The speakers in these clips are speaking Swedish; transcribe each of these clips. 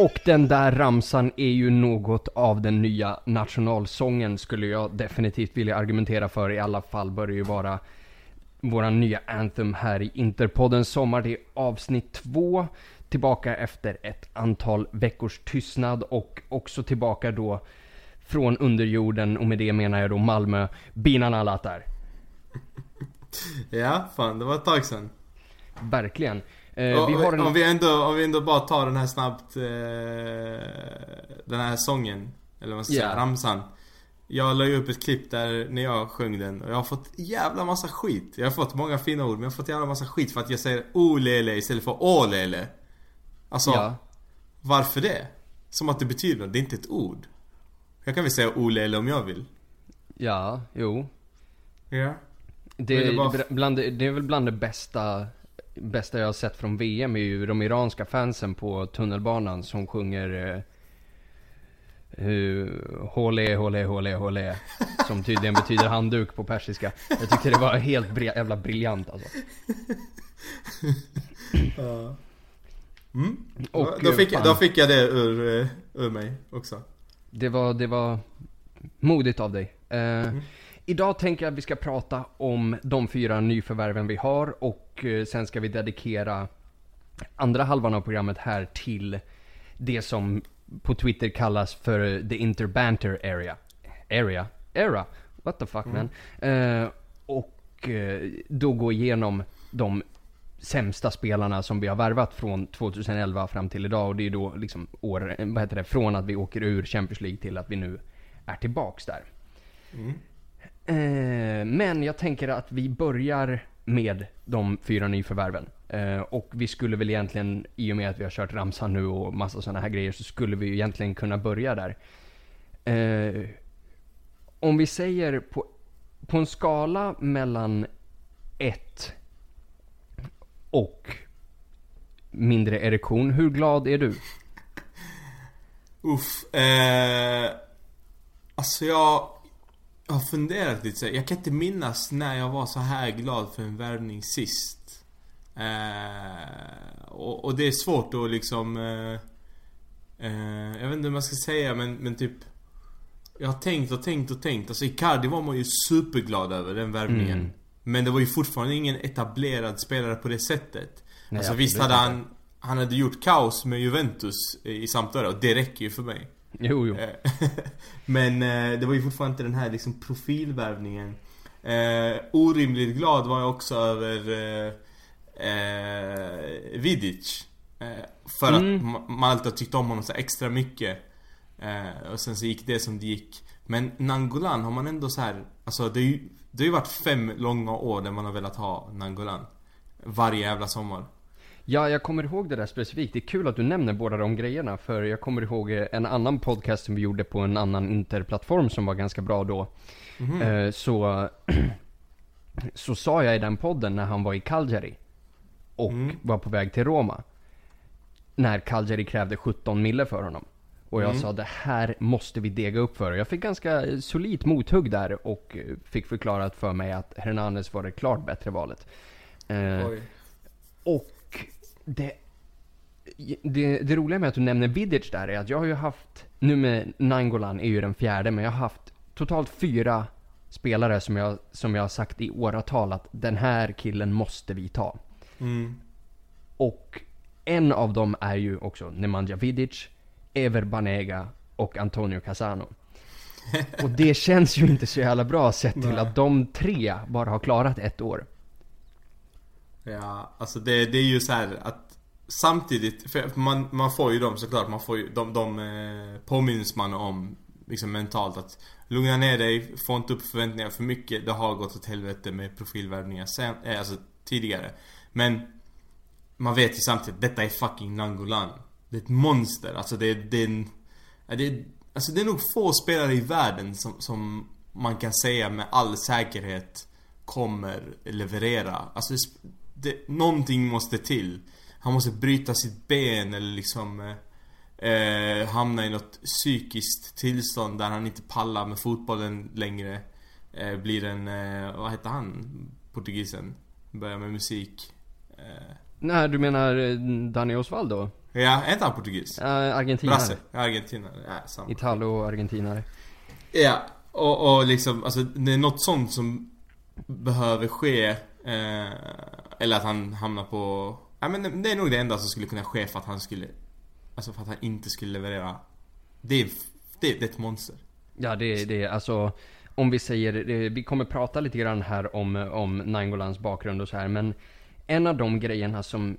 Och den där ramsan är ju något av den nya nationalsången skulle jag definitivt vilja argumentera för. I alla fall bör det ju vara våran nya anthem här i Interpodden Sommar. Det är avsnitt två. Tillbaka efter ett antal veckors tystnad och också tillbaka då från underjorden och med det menar jag då Malmö. Binan Alatar. Ja, fan det var ett tag sedan. Verkligen. Eh, vi har en... om, vi ändå, om vi ändå bara tar den här snabbt, eh, den här sången, eller vad man ska yeah. säga, ramsan. Jag la ju upp ett klipp där när jag sjöng den och jag har fått jävla massa skit. Jag har fått många fina ord men jag har fått jävla massa skit för att jag säger olele istället för ålele. Alltså, ja. varför det? Som att det betyder något, det är inte ett ord. Jag kan väl säga olele om jag vill. Ja, jo. Ja. Det, det, bara... bland, det är väl bland det bästa bästa jag har sett från VM är ju de iranska fansen på tunnelbanan som sjunger uh, Håle, håle, håle, håle. Som tydligen betyder handduk på persiska. Jag tyckte det var helt bri jävla briljant alltså. Mm. Och, då, fick, fan, då fick jag det ur, eh, ur mig också. Det var, det var modigt av dig. Uh, mm. Idag tänker jag att vi ska prata om de fyra nyförvärven vi har och eh, sen ska vi dedikera andra halvan av programmet här till det som på Twitter kallas för the interbanter area. Area? Era? What the fuck mm. man? Uh, och uh, då gå igenom de sämsta spelarna som vi har värvat från 2011 fram till idag och det är då liksom år, vad heter det, från att vi åker ur Champions League till att vi nu är tillbaks där. Mm. Eh, men jag tänker att vi börjar med de fyra nyförvärven. Eh, och vi skulle väl egentligen, i och med att vi har kört ramsan nu och massa sådana här grejer, så skulle vi egentligen kunna börja där. Eh, om vi säger på, på en skala mellan 1 och mindre erektion, hur glad är du? Uff, eh, alltså jag jag har funderat lite så Jag kan inte minnas när jag var så här glad för en värvning sist. Eh, och, och, det är svårt att liksom... Eh, eh, jag vet inte hur man ska säga men, men typ... Jag har tänkt och tänkt och tänkt. Alltså Icardi var man ju superglad över, den värvningen. Mm. Men det var ju fortfarande ingen etablerad spelare på det sättet. Nej, alltså visst hade han... Han hade gjort kaos med Juventus i Sampdoria och det räcker ju för mig. Jo, jo. Eh, men eh, det var ju fortfarande inte den här liksom profilvärvningen. Eh, orimligt glad var jag också över eh, Vidic. Eh, för mm. att alltid tyckte om honom så extra mycket. Eh, och sen så gick det som det gick. Men Nangolan har man ändå så här, alltså det, är ju, det har ju varit fem långa år där man har velat ha Nangolan. Varje jävla sommar. Ja, jag kommer ihåg det där specifikt. Det är kul att du nämner båda de grejerna, för jag kommer ihåg en annan podcast som vi gjorde på en annan interplattform som var ganska bra då. Mm. Så, så sa jag i den podden när han var i Cagliari och mm. var på väg till Roma. När Cagliari krävde 17 mille för honom. Och jag mm. sa det här måste vi dega upp för. Jag fick ganska solidt mothugg där och fick förklarat för mig att Hernanes var det klart bättre valet. Eh. Och det, det, det roliga med att du nämner Vidic där är att jag har ju haft, nu med Nangolan är ju den fjärde, men jag har haft totalt fyra spelare som jag, som jag har sagt i åratal att den här killen måste vi ta. Mm. Och en av dem är ju också Nemanja Vidic, Ever Banega och Antonio Casano. Och det känns ju inte så jävla bra sett till att de tre bara har klarat ett år. Ja, alltså det, det är ju så här att Samtidigt, för man, man får ju dem såklart, man får ju, de, de eh, påminns man om liksom mentalt att Lugna ner dig, få inte upp förväntningar för mycket. Det har gått åt helvete med profilvärvningar sen, eh, alltså tidigare. Men Man vet ju samtidigt detta är fucking Nangolan. Det är ett monster, alltså det är, det är en, det är, Alltså det är nog få spelare i världen som, som man kan säga med all säkerhet kommer leverera. Alltså det, någonting måste till. Han måste bryta sitt ben eller liksom eh, eh, hamna i något psykiskt tillstånd där han inte pallar med fotbollen längre. Eh, blir en, eh, vad heter han? Portugisen. Börjar med musik. Eh. Nej, du menar eh, Dani Osvaldo? Ja, är inte han portugis? Uh, argentinare. Brasse. Argentinare. Ja, samma. Italo-argentinare. Ja, och, och liksom, alltså det är något sånt som behöver ske. Eh, eller att han hamnar på... Ja men det är nog det enda som skulle kunna ske för att han skulle... Alltså för att han inte skulle leverera. Det är, det, det är ett monster. Ja, det är det. Alltså, om vi säger, vi kommer prata lite grann här om, om Nangolans bakgrund och så här, men en av de grejerna som,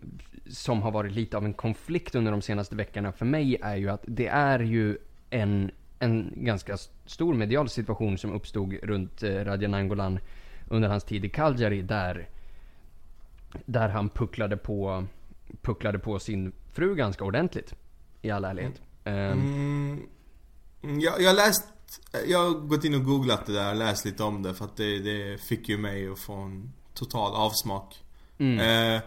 som har varit lite av en konflikt under de senaste veckorna för mig är ju att det är ju en, en ganska stor medial situation som uppstod runt eh, Radja Nainggolan under hans tid i Cagliari där, där han pucklade på, pucklade på sin fru ganska ordentligt. I all ärlighet. Mm. Um, jag, jag läst jag har gått in och googlat det där, läst lite om det för att det, det fick ju mig att få en total avsmak. Mm. Eh,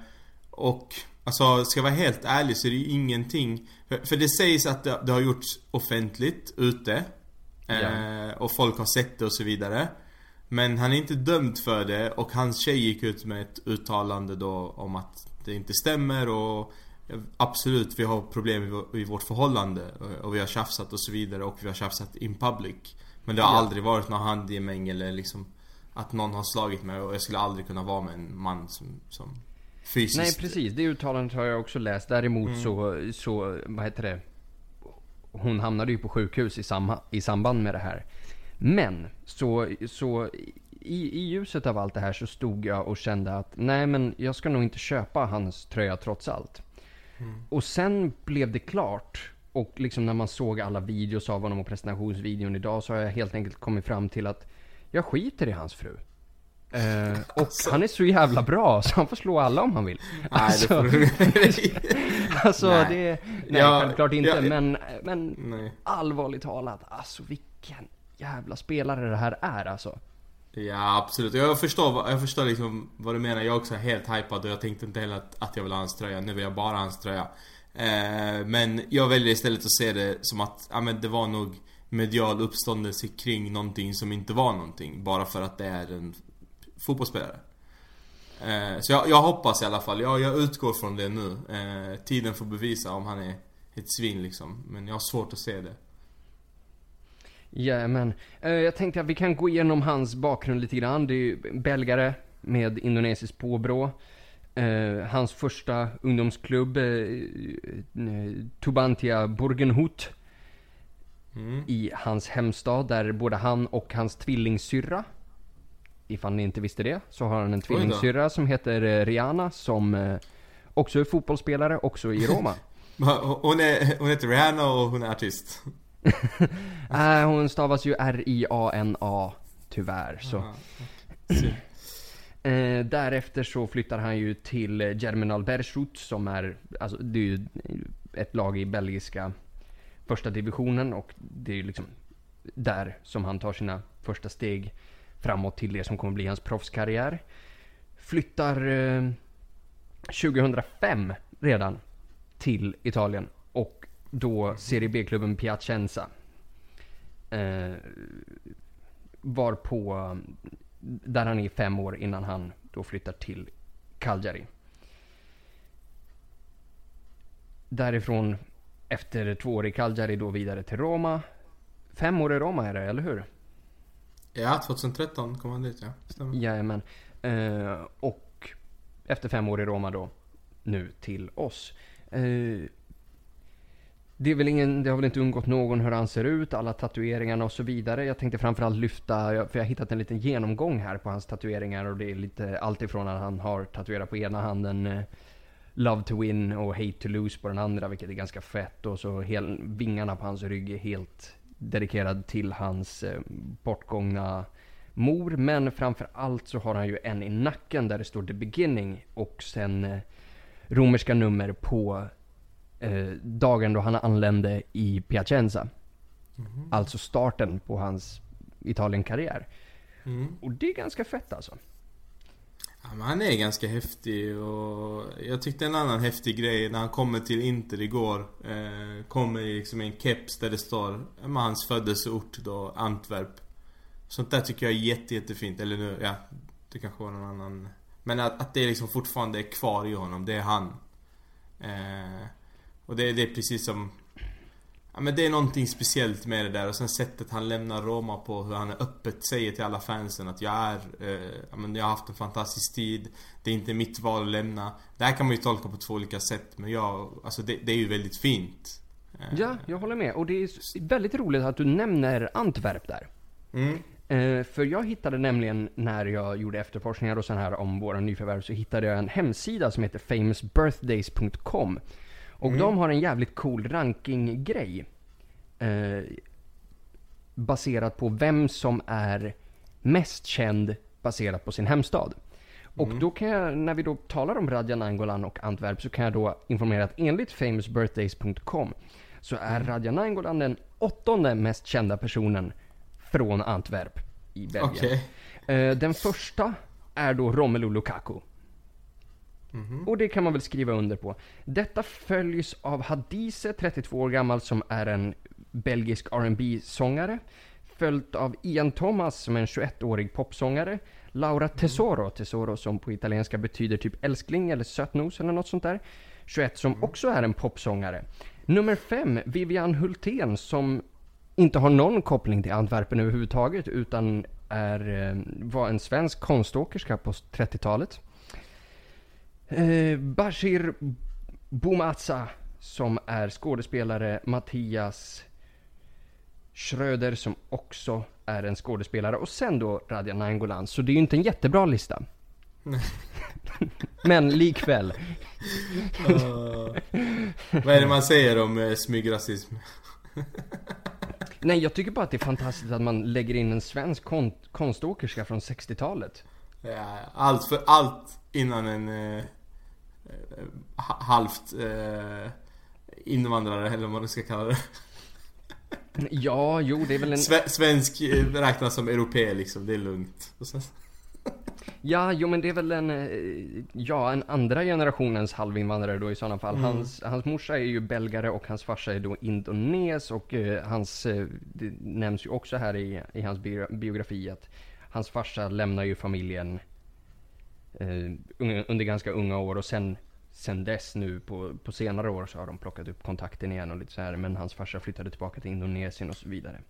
och alltså, ska jag vara helt ärlig så är det ju ingenting För, för det sägs att det, det, har gjorts offentligt ute eh, ja. Och folk har sett det och så vidare Men han är inte dömd för det och hans tjej gick ut med ett uttalande då om att det inte stämmer och Absolut, vi har problem i vårt förhållande och vi har tjafsat och så vidare och vi har tjafsat in public Men det har ja. aldrig varit någon handgemäng eller liksom Att någon har slagit mig och jag skulle aldrig kunna vara med en man som, som fysiskt Nej precis, det uttalandet har jag också läst. Däremot mm. så, så, vad heter det? Hon hamnade ju på sjukhus i, samma, i samband med det här. Men, så, så i, i ljuset av allt det här så stod jag och kände att nej men jag ska nog inte köpa hans tröja trots allt. Mm. Och sen blev det klart. Och liksom när man såg alla videos av honom och presentationsvideon idag så har jag helt enkelt kommit fram till att jag skiter i hans fru. Eh, och alltså. han är så jävla bra så han får slå alla om han vill. Alltså, nej, alltså nej. det... Nej, ja, självklart inte. Ja, men men nej. allvarligt talat, alltså vilken jävla spelare det här är alltså. Ja absolut, jag förstår, jag förstår liksom vad du menar. Jag är också helt hypad och jag tänkte inte heller att, att jag vill ha hans tröja. Nu vill jag bara ha hans tröja. Eh, men jag väljer istället att se det som att, ja men det var nog medial uppståndelse kring någonting som inte var någonting. Bara för att det är en fotbollsspelare. Eh, så jag, jag, hoppas i alla fall, jag, jag utgår från det nu. Eh, tiden får bevisa om han är ett svin liksom. Men jag har svårt att se det. Ja, men uh, jag tänkte att vi kan gå igenom hans bakgrund lite grann. Det är ju belgare med indonesiskt påbrå. Uh, hans första ungdomsklubb, uh, Tubantia Burgenhut. Mm. I hans hemstad där både han och hans tvillingsyrra, ifall ni inte visste det, så har han en tvillingsyrra som heter Rihanna som också är fotbollsspelare, också i Roma. hon, är, hon heter Rihanna och hon är artist. äh, hon stavas ju R-I-A-N-A, tyvärr. Så. eh, därefter så flyttar han ju till Germinal Berchut som är, alltså det är ju ett lag i belgiska första divisionen och det är ju liksom där som han tar sina första steg framåt till det som kommer bli hans proffskarriär. Flyttar eh, 2005 redan till Italien då Serie B-klubben Piacenza. Eh, var på, där han är fem år innan han då flyttar till Cagliari. Därifrån, efter två år i Cagliari, då vidare till Roma. Fem år i Roma är det, eller hur? Ja, 2013 kom han dit ja. Stämmer. Jajamän. Eh, och efter fem år i Roma då, nu till oss. Eh, det, är väl ingen, det har väl inte undgått någon hur han ser ut, alla tatueringarna och så vidare. Jag tänkte framförallt lyfta, för jag har hittat en liten genomgång här på hans tatueringar och det är lite allt ifrån att han har tatuerat på ena handen eh, Love to win och Hate to lose på den andra, vilket är ganska fett. Och så hel, vingarna på hans rygg är helt dedikerad till hans eh, bortgångna mor. Men framför allt så har han ju en i nacken där det står The Beginning och sen eh, romerska nummer på eh, dagen då han anlände i Piacenza. Mm. Alltså starten på hans Italien-karriär. Mm. Och det är ganska fett alltså. Ja, men han är ganska häftig och jag tyckte en annan häftig grej när han kommer till Inter igår. Eh, kommer i liksom en keps där det står med hans födelseort då, Antwerp. Sånt där tycker jag är jätte, jättefint. Eller nu, ja, det kanske var någon annan. Men att, att det liksom fortfarande är kvar i honom, det är han. Eh, Och det, det är precis som Ja men det är någonting speciellt med det där och sen sättet han lämnar Roma på hur han öppet säger till alla fansen att jag är, eh, ja men jag har haft en fantastisk tid Det är inte mitt val att lämna Det här kan man ju tolka på två olika sätt men jag, alltså det, det är ju väldigt fint Eh, ja, jag håller med. Och det är väldigt roligt att du nämner Antwerp där. Mm. Eh, för jag hittade nämligen, när jag gjorde efterforskningar och sån här om våra nyförvärv, så hittade jag en hemsida som heter famousbirthdays.com. Och mm. de har en jävligt cool rankinggrej. Eh, baserat på vem som är mest känd baserat på sin hemstad. Och mm. då kan jag, när vi då talar om Radja Nangolan och Antwerp, så kan jag då informera att enligt famousbirthdays.com så är mm. Radja Nainggolan den åttonde mest kända personen från Antwerp i Belgien. Okay. Eh, den första är då Romelu Lukaku. Mm-hmm. Och det kan man väl skriva under på. Detta följs av Hadise, 32 år gammal, som är en belgisk rb sångare Följt av Ian Thomas, som är en 21-årig popsångare. Laura mm. Tesoro, Tesoro som på italienska betyder typ älskling eller sötnos eller något sånt där. 21 som mm. också är en popsångare. Nummer fem, Vivian Hultén som inte har någon koppling till Antwerpen överhuvudtaget utan är, eh, var en svensk konståkerska på 30-talet. Eh, Bashir Boumatsa som är skådespelare. Mattias Schröder som också är en skådespelare. Och sen då Radja Nainggolan. Så det är ju inte en jättebra lista. Men likväl. uh, vad är det man säger om uh, smygrasism? Nej, jag tycker bara att det är fantastiskt att man lägger in en svensk kon konståkerska från 60-talet. Ja, allt för allt innan en uh, halvt uh, invandrare, eller vad man ska kalla det. Ja, jo det är väl en... Sve svensk räknas som europé liksom, det är lugnt. Ja, jo men det är väl en, eh, ja, en andra generationens halvinvandrare då i sådana fall. Mm. Hans, hans morsa är ju belgare och hans farsa är då indones och uh, hans, det nämns ju också här i, i hans biografi att hans farsa lämnar ju familjen under ganska unga år och sen, sen dess nu på, på senare år så har de plockat upp kontakten igen och lite så här. Men hans farsa flyttade tillbaka till Indonesien och så vidare.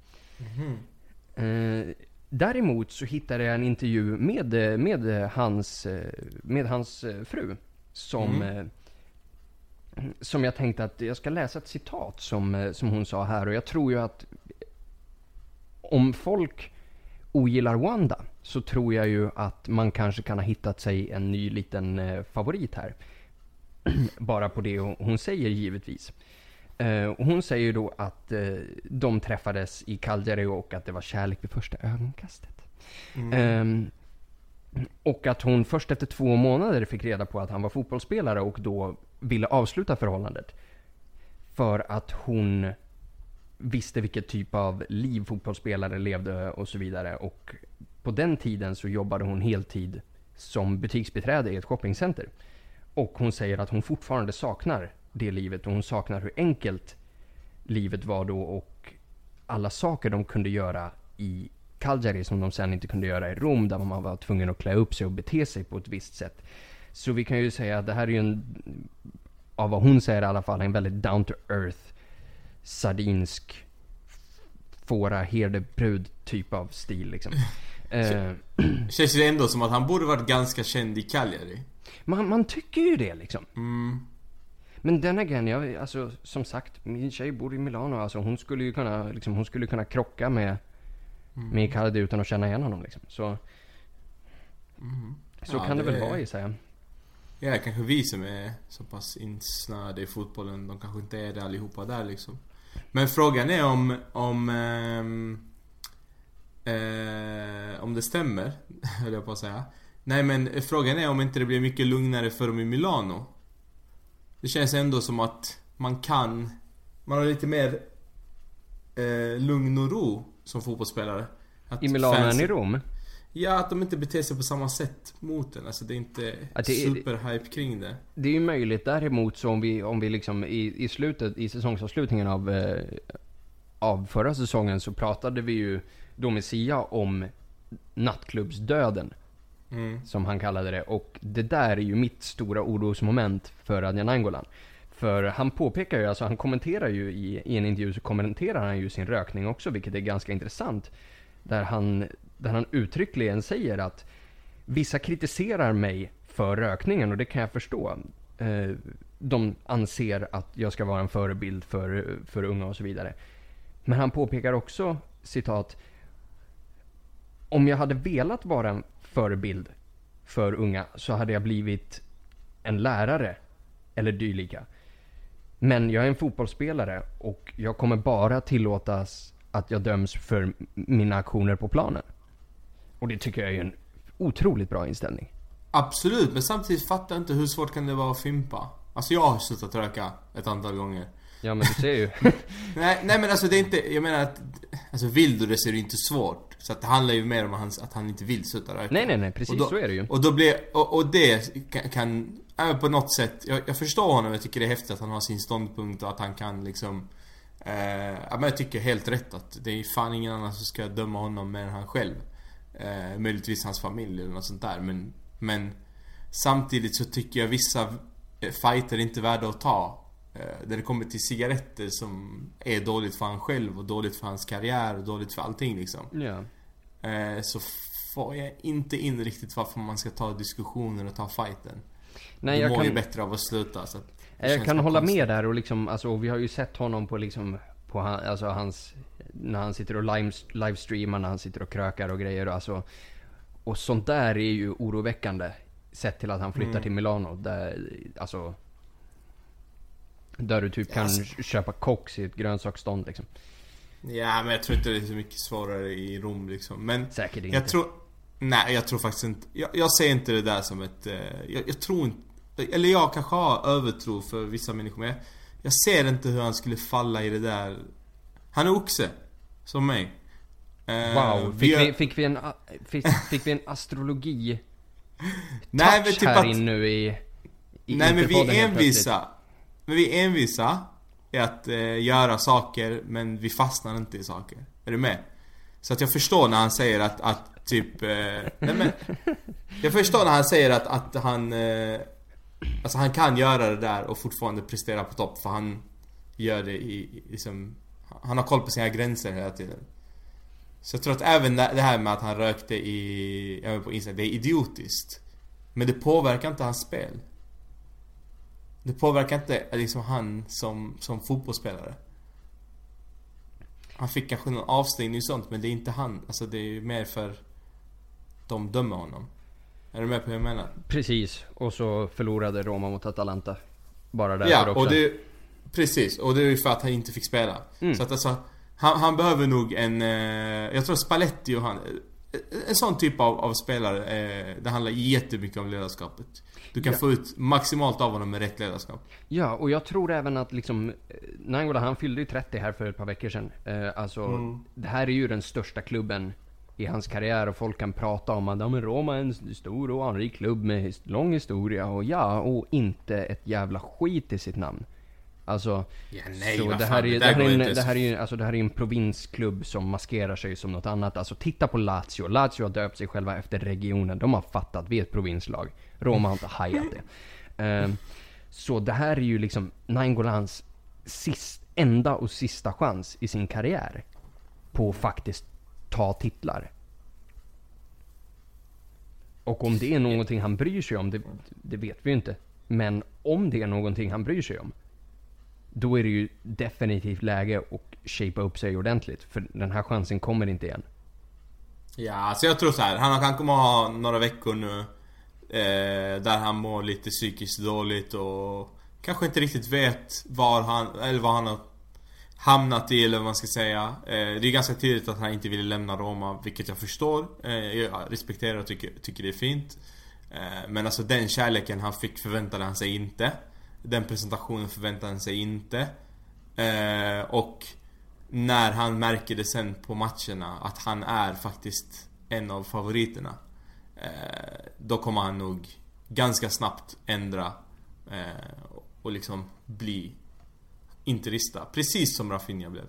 Mm. Däremot så hittade jag en intervju med, med, hans, med hans fru. Som, mm. som jag tänkte att jag ska läsa ett citat som, som hon sa här. Och jag tror ju att om folk ogillar Wanda så tror jag ju att man kanske kan ha hittat sig en ny liten favorit här. Bara på det hon säger givetvis. Och hon säger då att uh, de träffades i Cagliari och att det var kärlek vid första ögonkastet. Mm. Um, och att hon först efter två månader fick reda på att han var fotbollsspelare och då ville avsluta förhållandet. För att hon visste vilket typ av liv fotbollsspelare levde och så vidare. Och på den tiden så jobbade hon heltid som butiksbiträde i ett shoppingcenter. Och hon säger att hon fortfarande saknar det livet och hon saknar hur enkelt livet var då och alla saker de kunde göra i Calgary som de sen inte kunde göra i Rom där man var tvungen att klä upp sig och bete sig på ett visst sätt. Så vi kan ju säga att det här är ju en, av vad hon säger i alla fall, en väldigt down to earth sardinsk fåra herdebrud typ av stil liksom. Eh, Känns det ändå som att han borde varit ganska känd i Cagliari? Man, man tycker ju det liksom. Mm. Men den again, jag, alltså som sagt, min tjej bor i Milano. Alltså hon skulle ju kunna, liksom, hon skulle kunna krocka med, mm. med Icardi utan att känna igen honom liksom. Så, mm. så ja, kan det, det väl vara gissar jag. Ja, kanske vi som är så pass insnöade i fotbollen, de kanske inte är det allihopa där liksom. Men frågan är om, om, ähm, äh, om det stämmer, höll jag på att säga. Nej men frågan är om inte det blir mycket lugnare för dem i Milano. Det känns ändå som att man kan... Man har lite mer eh, lugn och ro som fotbollsspelare. Att I Milano än i Rom? Ja, att de inte beter sig på samma sätt mot den. Alltså det är inte det superhype kring det. Det är ju möjligt. Däremot så om vi, om vi liksom i, i slutet, i säsongsavslutningen av, eh, av förra säsongen så pratade vi ju då med Sia om nattklubbsdöden. Mm. Som han kallade det. Och det där är ju mitt stora orosmoment för Radja Nangolan. För han påpekar ju, alltså han kommenterar ju i, i en intervju så kommenterar han ju sin rökning också, vilket är ganska intressant. Där han, där han uttryckligen säger att vissa kritiserar mig för rökningen och det kan jag förstå. Eh, de anser att jag ska vara en förebild för, för unga och så vidare. Men han påpekar också, citat, om jag hade velat vara en förebild för unga så hade jag blivit en lärare eller dylika. Men jag är en fotbollsspelare och jag kommer bara tillåtas att jag döms för mina aktioner på planen. Och det tycker jag är en otroligt bra inställning. Absolut, men samtidigt fattar jag inte hur svårt kan det vara att fimpa? Alltså jag har slutat röka ett antal gånger. Ja men du ser ju. nej, nej men alltså det är inte, jag menar att Alltså vill du det så är det inte svårt. Så att det handlar ju mer om hans, att han inte vill sluta röka. Nej nej nej, precis då, så är det ju. Och då blir, och, och det kan, kan även på något sätt, jag, jag förstår honom, jag tycker det är häftigt att han har sin ståndpunkt och att han kan liksom eh, ja, men jag tycker helt rätt att det är fan ingen annan som ska döma honom mer än han själv. Eh, möjligtvis hans familj eller något sånt där men, men Samtidigt så tycker jag vissa fighter är inte värda att ta. Eh, när det kommer till cigaretter som är dåligt för han själv och dåligt för hans karriär och dåligt för allting liksom. Ja. Eh, så får jag inte in riktigt varför man ska ta diskussionen och ta fighten. Nej, jag du mår kan... ju bättre av att sluta så att Jag kan hålla konstigt. med där och liksom, alltså vi har ju sett honom på liksom, på han, alltså hans, när han sitter och live, livestreamar, när han sitter och krökar och grejer och alltså. Och sånt där är ju oroväckande. Sett till att han flyttar mm. till Milano där, alltså där du typ kan alltså. köpa koks i ett grönsaksstånd liksom. Ja, men jag tror inte det är så mycket svårare i Rom liksom. Men Säkert inte. Jag tror... Nej, jag tror faktiskt inte... Jag, jag ser inte det där som ett... Eh, jag, jag, tror inte... Eller jag kanske har övertro för vissa människor, men jag, ser inte hur han skulle falla i det där... Han är oxe. Som mig. Eh, wow, fick vi, fick vi en, fick, fick vi en astrologi Nej men typ här att... in nu i, i Nej men vi är envisa. Men vi är envisa i att eh, göra saker men vi fastnar inte i saker. Är du med? Så att jag förstår när han säger att, att typ... Eh, nej men, jag förstår när han säger att, att han... Eh, alltså han kan göra det där och fortfarande prestera på topp för han gör det i, liksom... Han har koll på sina gränser hela tiden. Så jag tror att även det här med att han rökte i, jag på Instagram, det är idiotiskt. Men det påverkar inte hans spel. Det påverkar inte liksom han som, som fotbollsspelare. Han fick kanske någon avstängning och sånt men det är inte han. Alltså det är ju mer för de dömer honom. Är du med på hur jag menar? Precis. Och så förlorade Roma mot Atalanta. Bara där ja, också. och det... Precis. Och det är ju för att han inte fick spela. Mm. Så att alltså... Han, han behöver nog en... Eh, jag tror Spalletti och han... Eh, en sån typ av, av spelare. Eh, det handlar jättemycket om ledarskapet. Du kan ja. få ut maximalt av honom med rätt ledarskap. Ja, och jag tror även att liksom... Nangola, han fyllde ju 30 här för ett par veckor sedan. alltså, mm. det här är ju den största klubben i hans karriär och folk kan prata om att ja, Roma är en stor och anrik klubb med lång historia och ja, och inte ett jävla skit i sitt namn. Alltså, ja, nej, så det här, är, det, här är en, det här är alltså det här är en provinsklubb som maskerar sig som något annat. Alltså titta på Lazio. Lazio har döpt sig själva efter regionen. De har fattat, vi är ett provinslag. Roma har inte hajat det. Um, så det här är ju liksom Naingolans sist, enda och sista chans i sin karriär. På faktiskt ta titlar. Och om det är någonting han bryr sig om, det, det vet vi ju inte. Men om det är någonting han bryr sig om då är det ju definitivt läge att shapea upp sig ordentligt. För den här chansen kommer inte igen. Ja, alltså jag tror så här. Han, han kommer ha några veckor nu eh, där han mår lite psykiskt dåligt och kanske inte riktigt vet var han, eller vad han har hamnat i eller vad man ska säga. Eh, det är ganska tydligt att han inte ville lämna Roma, vilket jag förstår. Eh, jag respekterar och tycker, tycker det är fint. Eh, men alltså den kärleken han fick förväntade han sig inte. Den presentationen förväntade han sig inte. Och när han märker det sen på matcherna att han är faktiskt en av favoriterna. Då kommer han nog ganska snabbt ändra och liksom bli interista. Precis som Rafinha blev.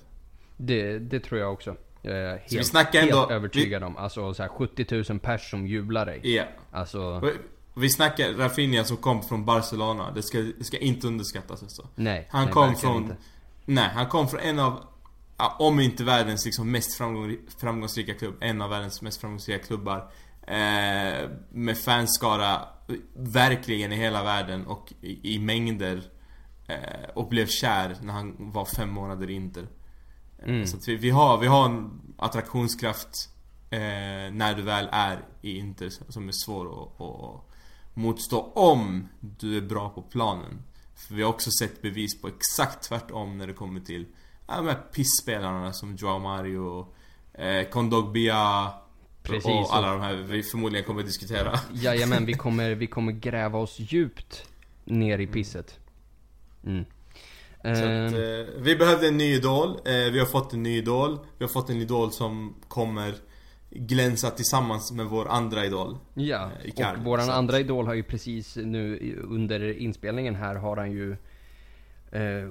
Det, det tror jag också. Jag är helt, helt ändå, övertygad vi, om. Alltså så här 70 000 pers som jublar dig. Yeah. Alltså... Vi snackar Rafinha som kom från Barcelona. Det ska, det ska inte underskattas alltså. Nej. Han nej, kom från... inte. Nej, han kom från en av... Om inte världens liksom mest framgång, framgångsrika klubb. En av världens mest framgångsrika klubbar. Eh, med fanskara verkligen i hela världen och i, i mängder. Eh, och blev kär när han var fem månader i Inter. Eh, Mm. Så vi, vi, har, vi har en attraktionskraft eh, när du väl är i Inter som är svår att, att motstå om du är bra på planen. För vi har också sett bevis på exakt tvärtom när det kommer till ja, de här pissspelarna som Joao Mario, eh, Kondogbia Precis, och alla de här vi förmodligen kommer att diskutera. Jajamän, vi kommer, vi kommer gräva oss djupt ner i pisset. Mm. Att, Eh, eh, vi behövde en ny idol, eh, vi har fått en ny idol. Vi har fått en idol som kommer glänsa tillsammans med vår andra idol. ja, eh, Icardi, och våran andra idol har ju precis nu under inspelningen här har han ju eh,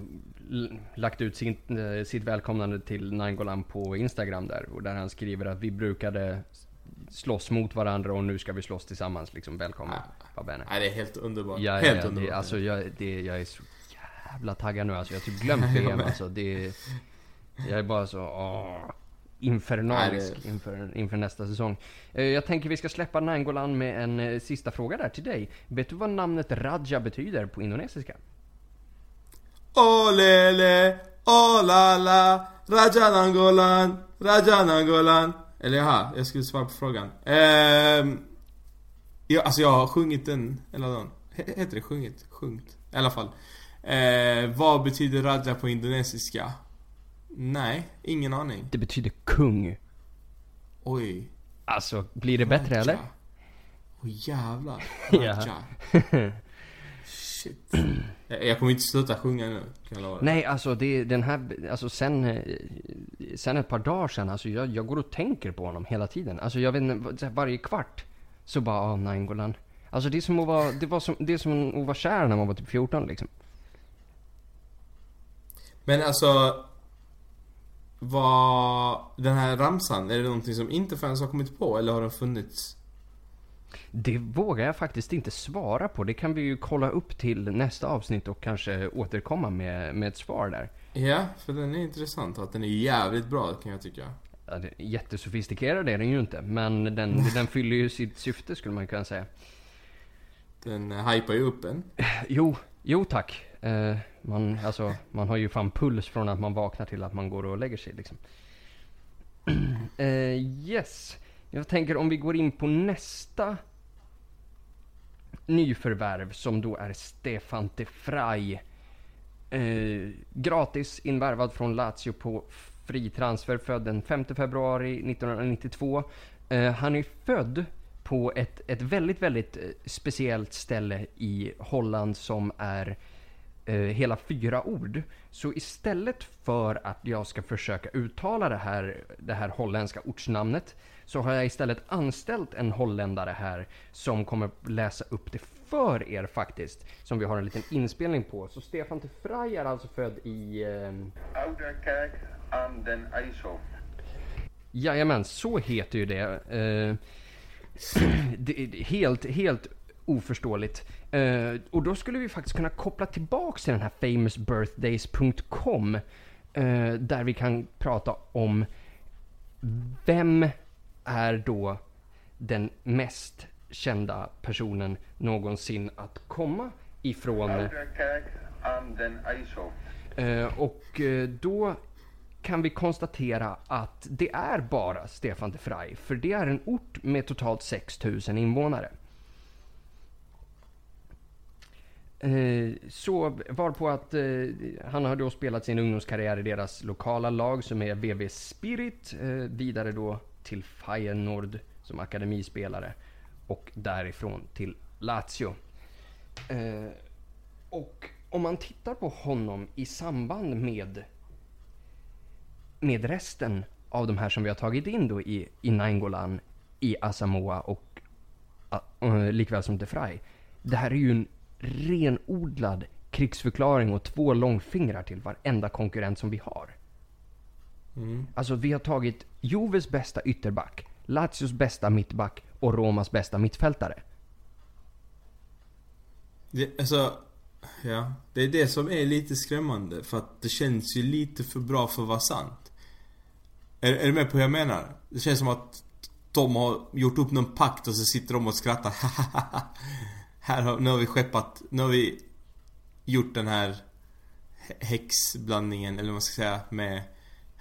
lagt ut sin, eh, sitt välkomnande till Nainggolan på Instagram där. Och där han skriver att vi brukade slåss mot varandra och nu ska vi slåss tillsammans liksom. Välkommen. Fabene. Nej, det är helt underbart. Ja, ja, helt ja underbart. det, alltså jag, det, jag är så jävla taggad nu alltså. Jag har typ glömt VM alltså. Det, jag är bara så, åh, infernalisk inför, inför nästa säsong. Eh, Jag tänker vi ska släppa Nangolan med en eh, sista fråga där till dig. Vet du vad namnet Raja betyder på indonesiska? Olele, olala, Rajanangolan, Rajanangolan. Eller jaha, jag skulle svara på frågan. Ehm, ja, alltså jag har sjungit den, eller någon. He- Heter det sjungit? Sjungit. I alla fall. Eh, vad betyder Raja på indonesiska? Nej, ingen aning. Det betyder kung. Oj. Alltså, blir det bättre eller? Åh jävlar. Ja. Raja. Shit. Jag jag kommer inte sluta sjunga nu, kan jag lova. Nej, alltså det, den här, alltså sen, eh, sen ett par dagar sen, alltså jag, jag går och tänker på honom hela tiden. Alltså jag vet inte, varje kvart så bara, ah, Nainggolan. Alltså det är som att vara, det var som, det är som att vara kär när man var typ 14 liksom. Men alltså... Vad... Den här ramsan, är det någonting som inte fans har kommit på eller har den funnits? Det vågar jag faktiskt inte svara på. Det kan vi ju kolla upp till nästa avsnitt och kanske återkomma med, med ett svar där. Ja, för den är intressant att den är jävligt bra kan jag tycka. Ja, det, jättesofistikerad är den ju inte, men den, den fyller ju sitt syfte skulle man kunna säga. Den hypar ju upp en. Jo, jo tack. Eh, man, alltså, man har ju fan puls från att man vaknar till att man går och lägger sig liksom. Uh, yes. Jag tänker om vi går in på nästa nyförvärv som då är Stefan de Frey. Uh, gratis invärvad från Lazio på fri transfer, född den 5 februari 1992. Uh, eh, han är född på ett, ett väldigt, väldigt eh, speciellt ställe i Holland som är eh, hela fyra ord. Så istället för att jag ska försöka uttala det här, det här holländska ortsnamnet så har jag istället anställt en holländare här som kommer läsa upp det för er faktiskt. Som vi har en liten inspelning på. Så Stefan de Vrij är alltså född i... Eh, Ouderkerk aan den IJssel. Jajamän, så heter ju det. Eh, det helt, helt oförståeligt. Eh, och då skulle vi faktiskt kunna koppla tillbaks till den här famousbirthdays.com. Eh, där vi kan prata om vem är då den mest kända personen någonsin att komma ifrån. Eh, och då kan vi konstatera att det är bara Stefan de Vrij, för det är en ort med totalt 6000 invånare. Eh, Eh, så var på att eh, han har då spelat sin ungdomskarriär i deras lokala lag som är VV Spirit, eh, vidare då till Feyenoord som akademispelare och därifrån till Lazio. Och om man tittar på honom i samband med med resten av de här som vi har tagit in då i, i Nainggolan, i Asamoah och och likväl som Defray. Det här är ju en renodlad krigsförklaring och två långfingrar till varenda konkurrent som vi har. Mm. Alltså vi har tagit Joves bästa ytterback, Lazios bästa mittback och Romas bästa mittfältare. Det, alltså, ja. Det är det som är lite skrämmande. För att det känns ju lite för bra för att vara sant. Är, är du med på hur jag menar? Det känns som att de har gjort upp någon pakt och så sitter de och skrattar. här har, nu har vi skeppat, nu har vi gjort den här häxblandningen, eller vad man ska säga, med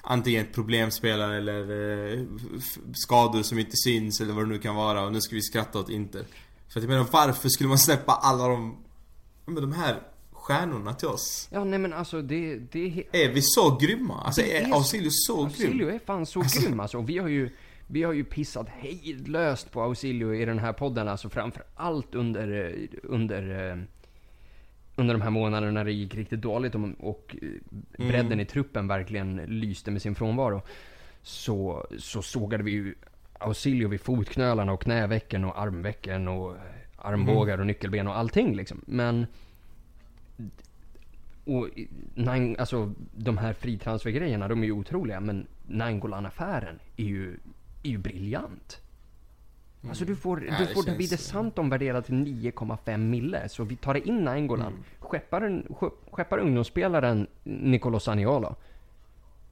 antingen problemspelare eller eh, skador som inte syns eller vad det nu kan vara och nu ska vi skratta åt Inter. För att jag menar, varför skulle man släppa alla de, men de här stjärnorna till oss? Ja, nej men alltså det, det är... Är vi så grymma? Alltså är är- Ausilio så Ausilio grym? är fan så grym alltså. Och vi har ju, vi har ju pissat hejdlöst på Ausilio i den här podden. Alltså framför allt under, under, eh, under de här månaderna när det gick riktigt dåligt och, och eh, bredden i truppen verkligen lyste med sin frånvaro. Så, så sågade vi ju Ausilio vid fotknölarna och knävecken och armvecken och armbågar och nyckelben och allting liksom. Men och Nine, alltså de här fritransfergrejerna, de är ju otroliga. Men Nainggolan-affären är ju, är ju briljant. Alltså du får, Ja, du det får Davide Santon värderad till 9,5 mille. Så vi tar in Nainggolan, Mm. skeppar, en, skeppar ungdomsspelaren Nicolo Saniolo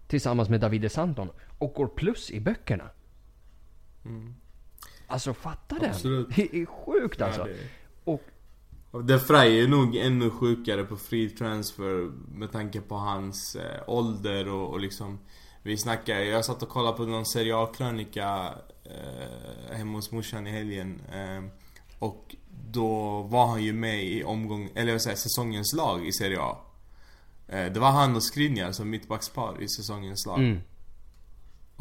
tillsammans med Davide Santon och går plus i böckerna. Alltså fatta den! Mm. Absolut. Det är sjukt alltså. Ja, det- Och Och De Frey är nog ännu sjukare på free transfer med tanke på hans eh, ålder och, och liksom Vi snackar, jag satt och kollade på någon Serie A-krönika eh, hemma hos morsan i helgen eh, Och då var han ju med i omgång, eller vad säger säsongens lag i Serie A eh, Det var han och Skriniar som mittbackspar i säsongens lag mm,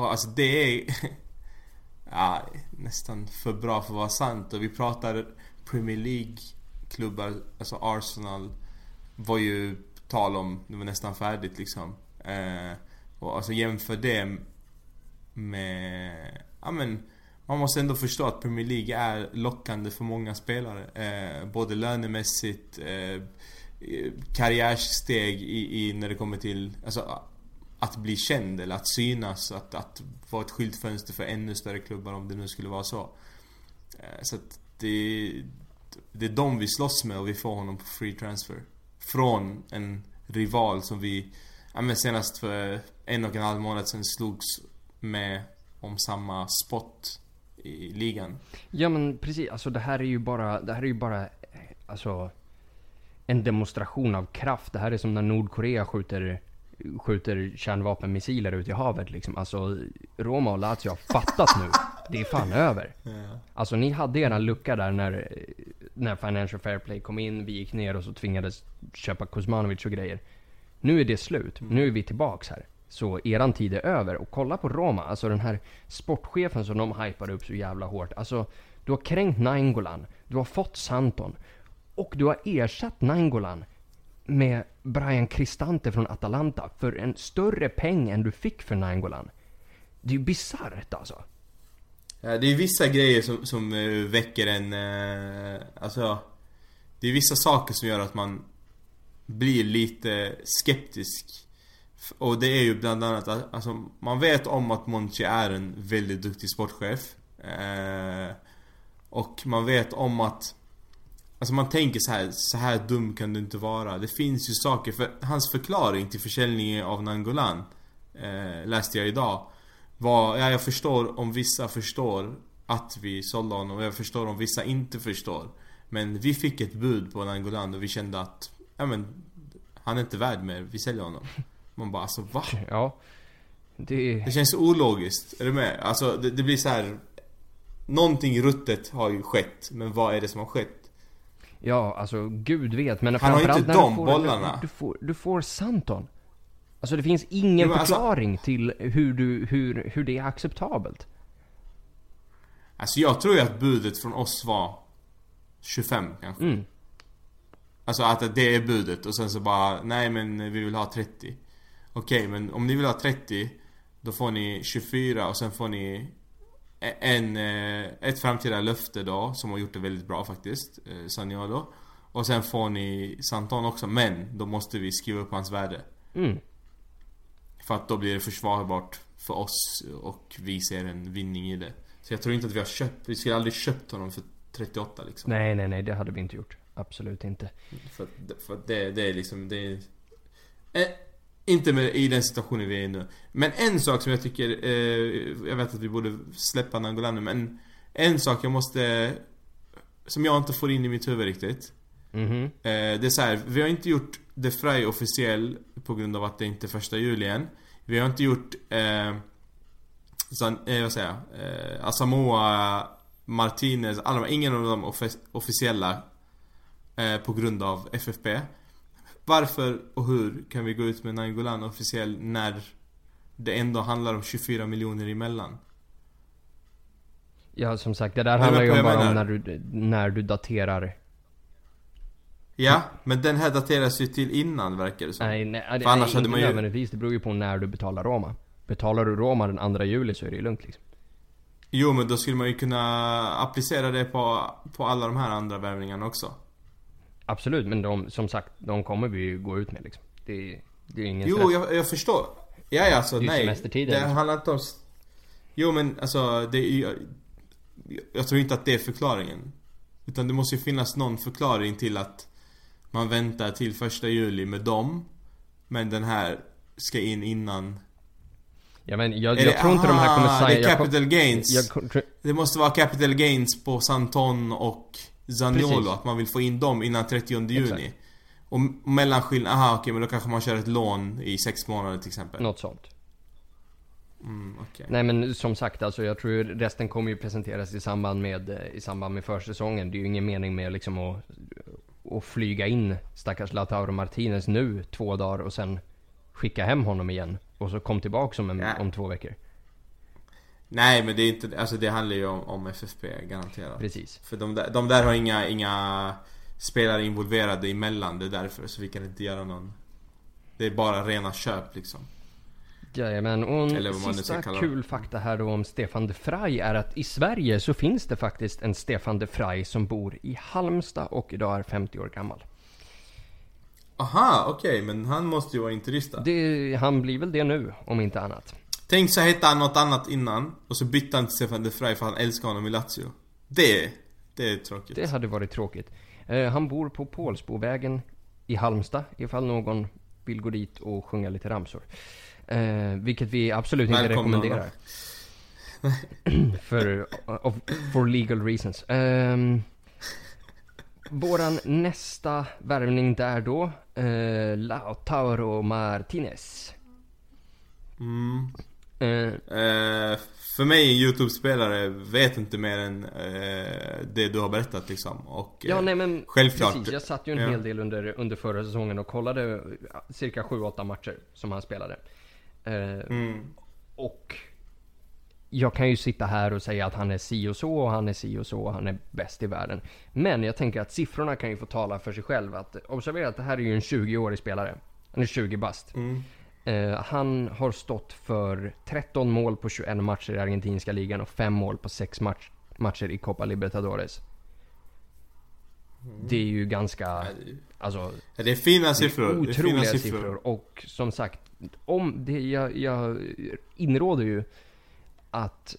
och alltså det är ja, nästan för bra för att vara sant. Och vi pratar Premier League-klubbar, alltså Arsenal var ju tal om, det var nästan färdigt liksom. Eh, och alltså jämför det med, ja men man måste ändå förstå att Premier League är lockande för många spelare. Eh, både lönemässigt, eh, karriärsteg i, i när det kommer till, alltså att bli känd eller att synas, att, att vara ett skyltfönster för ännu större klubbar om det nu skulle vara så. Eh, Så att det, det är de vi slåss med och vi får honom på free transfer. Från en rival som vi, ja men senast för en och en halv månad sedan slogs med om samma spot i ligan. Ja men precis, alltså det här är ju bara, det här är ju bara, eh, alltså en demonstration av kraft. Det här är som när Nordkorea skjuter, skjuter kärnvapenmissiler ut i havet liksom. Alltså Roma och Lazio har fattat nu. Det är fan över. Alltså ni hade eran lucka där när, när Financial Fair Play kom in, vi gick ner och så tvingades köpa Kuzmanovic och grejer. Nu är det slut. Nu är vi tillbaks här. Så eran tid är över. Och kolla på Roma, alltså den här sportchefen som de hypade upp så jävla hårt. Alltså, du har kränkt Nainggolan, du har fått Santon och du har ersatt Nainggolan med Brian Cristante från Atalanta för en större peng än du fick för Nainggolan. Det är ju bisarrt alltså. Ja, det är vissa grejer som, som eh, väcker en, eh, alltså Det är vissa saker som gör att man blir lite skeptisk och det är ju bland annat att, alltså man vet om att Monchi är en väldigt duktig sportchef eh, Och man vet om att Alltså man tänker så här, så här dum kan du inte vara. Det finns ju saker, för hans förklaring till försäljningen av Nangolan eh, Läste jag idag var, ja jag förstår om vissa förstår att vi sålde honom och jag förstår om vissa inte förstår. Men vi fick ett bud på Nangolan och vi kände att, ja men Han är inte värd mer, vi säljer honom. Man bara alltså va? Ja. Det Det känns ologiskt, är du med? Alltså det, det blir så här. Någonting ruttet har ju skett, men vad är det som har skett? Ja, alltså gud vet. Men Han har ju inte de du får, bollarna. Du, du, får, du får Santon. Alltså det finns ingen men alltså- förklaring till hur, du, hur, hur det är acceptabelt. Alltså jag tror ju att budet från oss var 25 kanske. Mm. Alltså att det är budet och sen så bara, nej men vi vill ha 30. Okej, men om ni vill ha 30 Då får ni 24 och sen får ni en, eh, ett framtida löfte då som har gjort det väldigt bra faktiskt, eh, Saniolo. Och sen får ni Santon också, men då måste vi skriva upp hans värde. Mm. För att då blir det försvarbart för oss och vi ser en vinning i det. Så jag tror inte att vi har köpt, vi skulle aldrig köpt honom för 38 liksom. Nej, nej, nej, det hade vi inte gjort. Absolut inte. För, för det, det är liksom, det är... Inte med, i den situationen vi är i nu. Men en sak som jag tycker, eh, jag vet att vi borde släppa Nangolan men en sak jag måste, som jag inte får in i mitt huvud riktigt. Mhm. Eh, det är så här, vi har inte gjort The Fry officiell på grund av att det inte är första juli än. Vi har inte gjort, eh, San, eh, vad säger jag? Eh, Asamoah, Martinez, alla, de- ingen av dem offi- officiella eh, på grund av FFP. Varför och hur kan vi gå ut med Nainggolan officiell när det ändå handlar om 24 miljoner emellan? Ja, som sagt, det där Men handlar ju om bara om menar- när du, när du daterar. Ja, men den här dateras ju till innan verkar det som. Nej, nej, För annars nej hade man ju- nödvändigtvis. Det beror ju på när du betalar Roma. Betalar du Roma den 2 juli så är det ju lugnt liksom. Jo men då skulle man ju kunna applicera det på, på alla de här andra värvningarna också. Absolut, men de, som sagt, de kommer vi ju gå ut med liksom. Det, det är ingen Jo, stress. jag, jag förstår. Ja, ja, alltså Det nej. semestertider, Det liksom. handlar inte om... Jo, men alltså det är ju... Jag tror inte att det är förklaringen. Utan det måste ju finnas någon förklaring till att man väntar till första juli med dem. Men den här ska in innan. Ja, men jag, jag det- tror inte de här kommer aha, signa... det är jag kom- capital gains. Jag, tror- Det måste vara capital gains på Santon och Zaniolo. Precis. Att man vill få in dem innan 30 juni. Exakt. Och mellanskillnad, aha okej men då kanske man kör ett lån i sex månader till exempel. något sånt. Mm, okej. Nej men som sagt alltså, jag tror resten kommer ju presenteras i samband med, eh, i samband med försäsongen. Det är ju ingen mening med liksom att, att flyga in stackars Lautaro Martinez nu två dagar och sen skicka hem honom igen. Och så kom tillbaka om, en, Ja. om två veckor. Nej men det är inte, alltså det handlar ju om, om FFP garanterat. Precis. För de där, de där har inga, inga spelare involverade emellan, det är därför. Så vi kan inte göra någon... Det är bara rena köp liksom. Jajamän, och en sista kul fakta här då om Stefan de Vrij är att i Sverige så finns det faktiskt en Stefan de Vrij som bor i Halmstad och idag är 50 år gammal. Aha, okej men han måste ju vara interista. Det, han blir väl det nu, om inte annat. Tänk så hette han något annat innan och så bytte han till Stefan de Vrij för han älskar honom i Lazio. Det, det är tråkigt. Det hade varit tråkigt. Eh, han bor på Pålsbovägen i Halmstad, ifall någon vill gå dit och sjunga lite ramsor. Eh, vilket vi absolut inte Välkomna. rekommenderar. för, of, for legal reasons. Ehm, våran nästa värvning där då, eh, Lautaro Martinez. Mm. Eh, Eh, för mig, en YouTube-spelare, vet inte mer än eh, det du har berättat liksom. Och, Ja, eh, nej men självklart. precis. Jag satt ju en Ja. hel del under, under förra säsongen och kollade cirka 7-8 matcher som han spelade. Eh, Mm. Och jag kan ju sitta här och säga att han är si och så och han är si och så och han är bäst i världen. Men jag tänker att siffrorna kan ju få tala för sig själv. Att, observera att det här är ju en 20-årig spelare. Han är 20 bast. Mm. Eh, han har stått för 13 mål på 21 matcher i argentinska ligan och 5 mål på 6 match, matcher i Copa Libertadores. Det är ju ganska, det- alltså Ja, Det är fina siffror. Det är otroliga siffror. siffror. Och som sagt, om det, jag, jag inråder ju att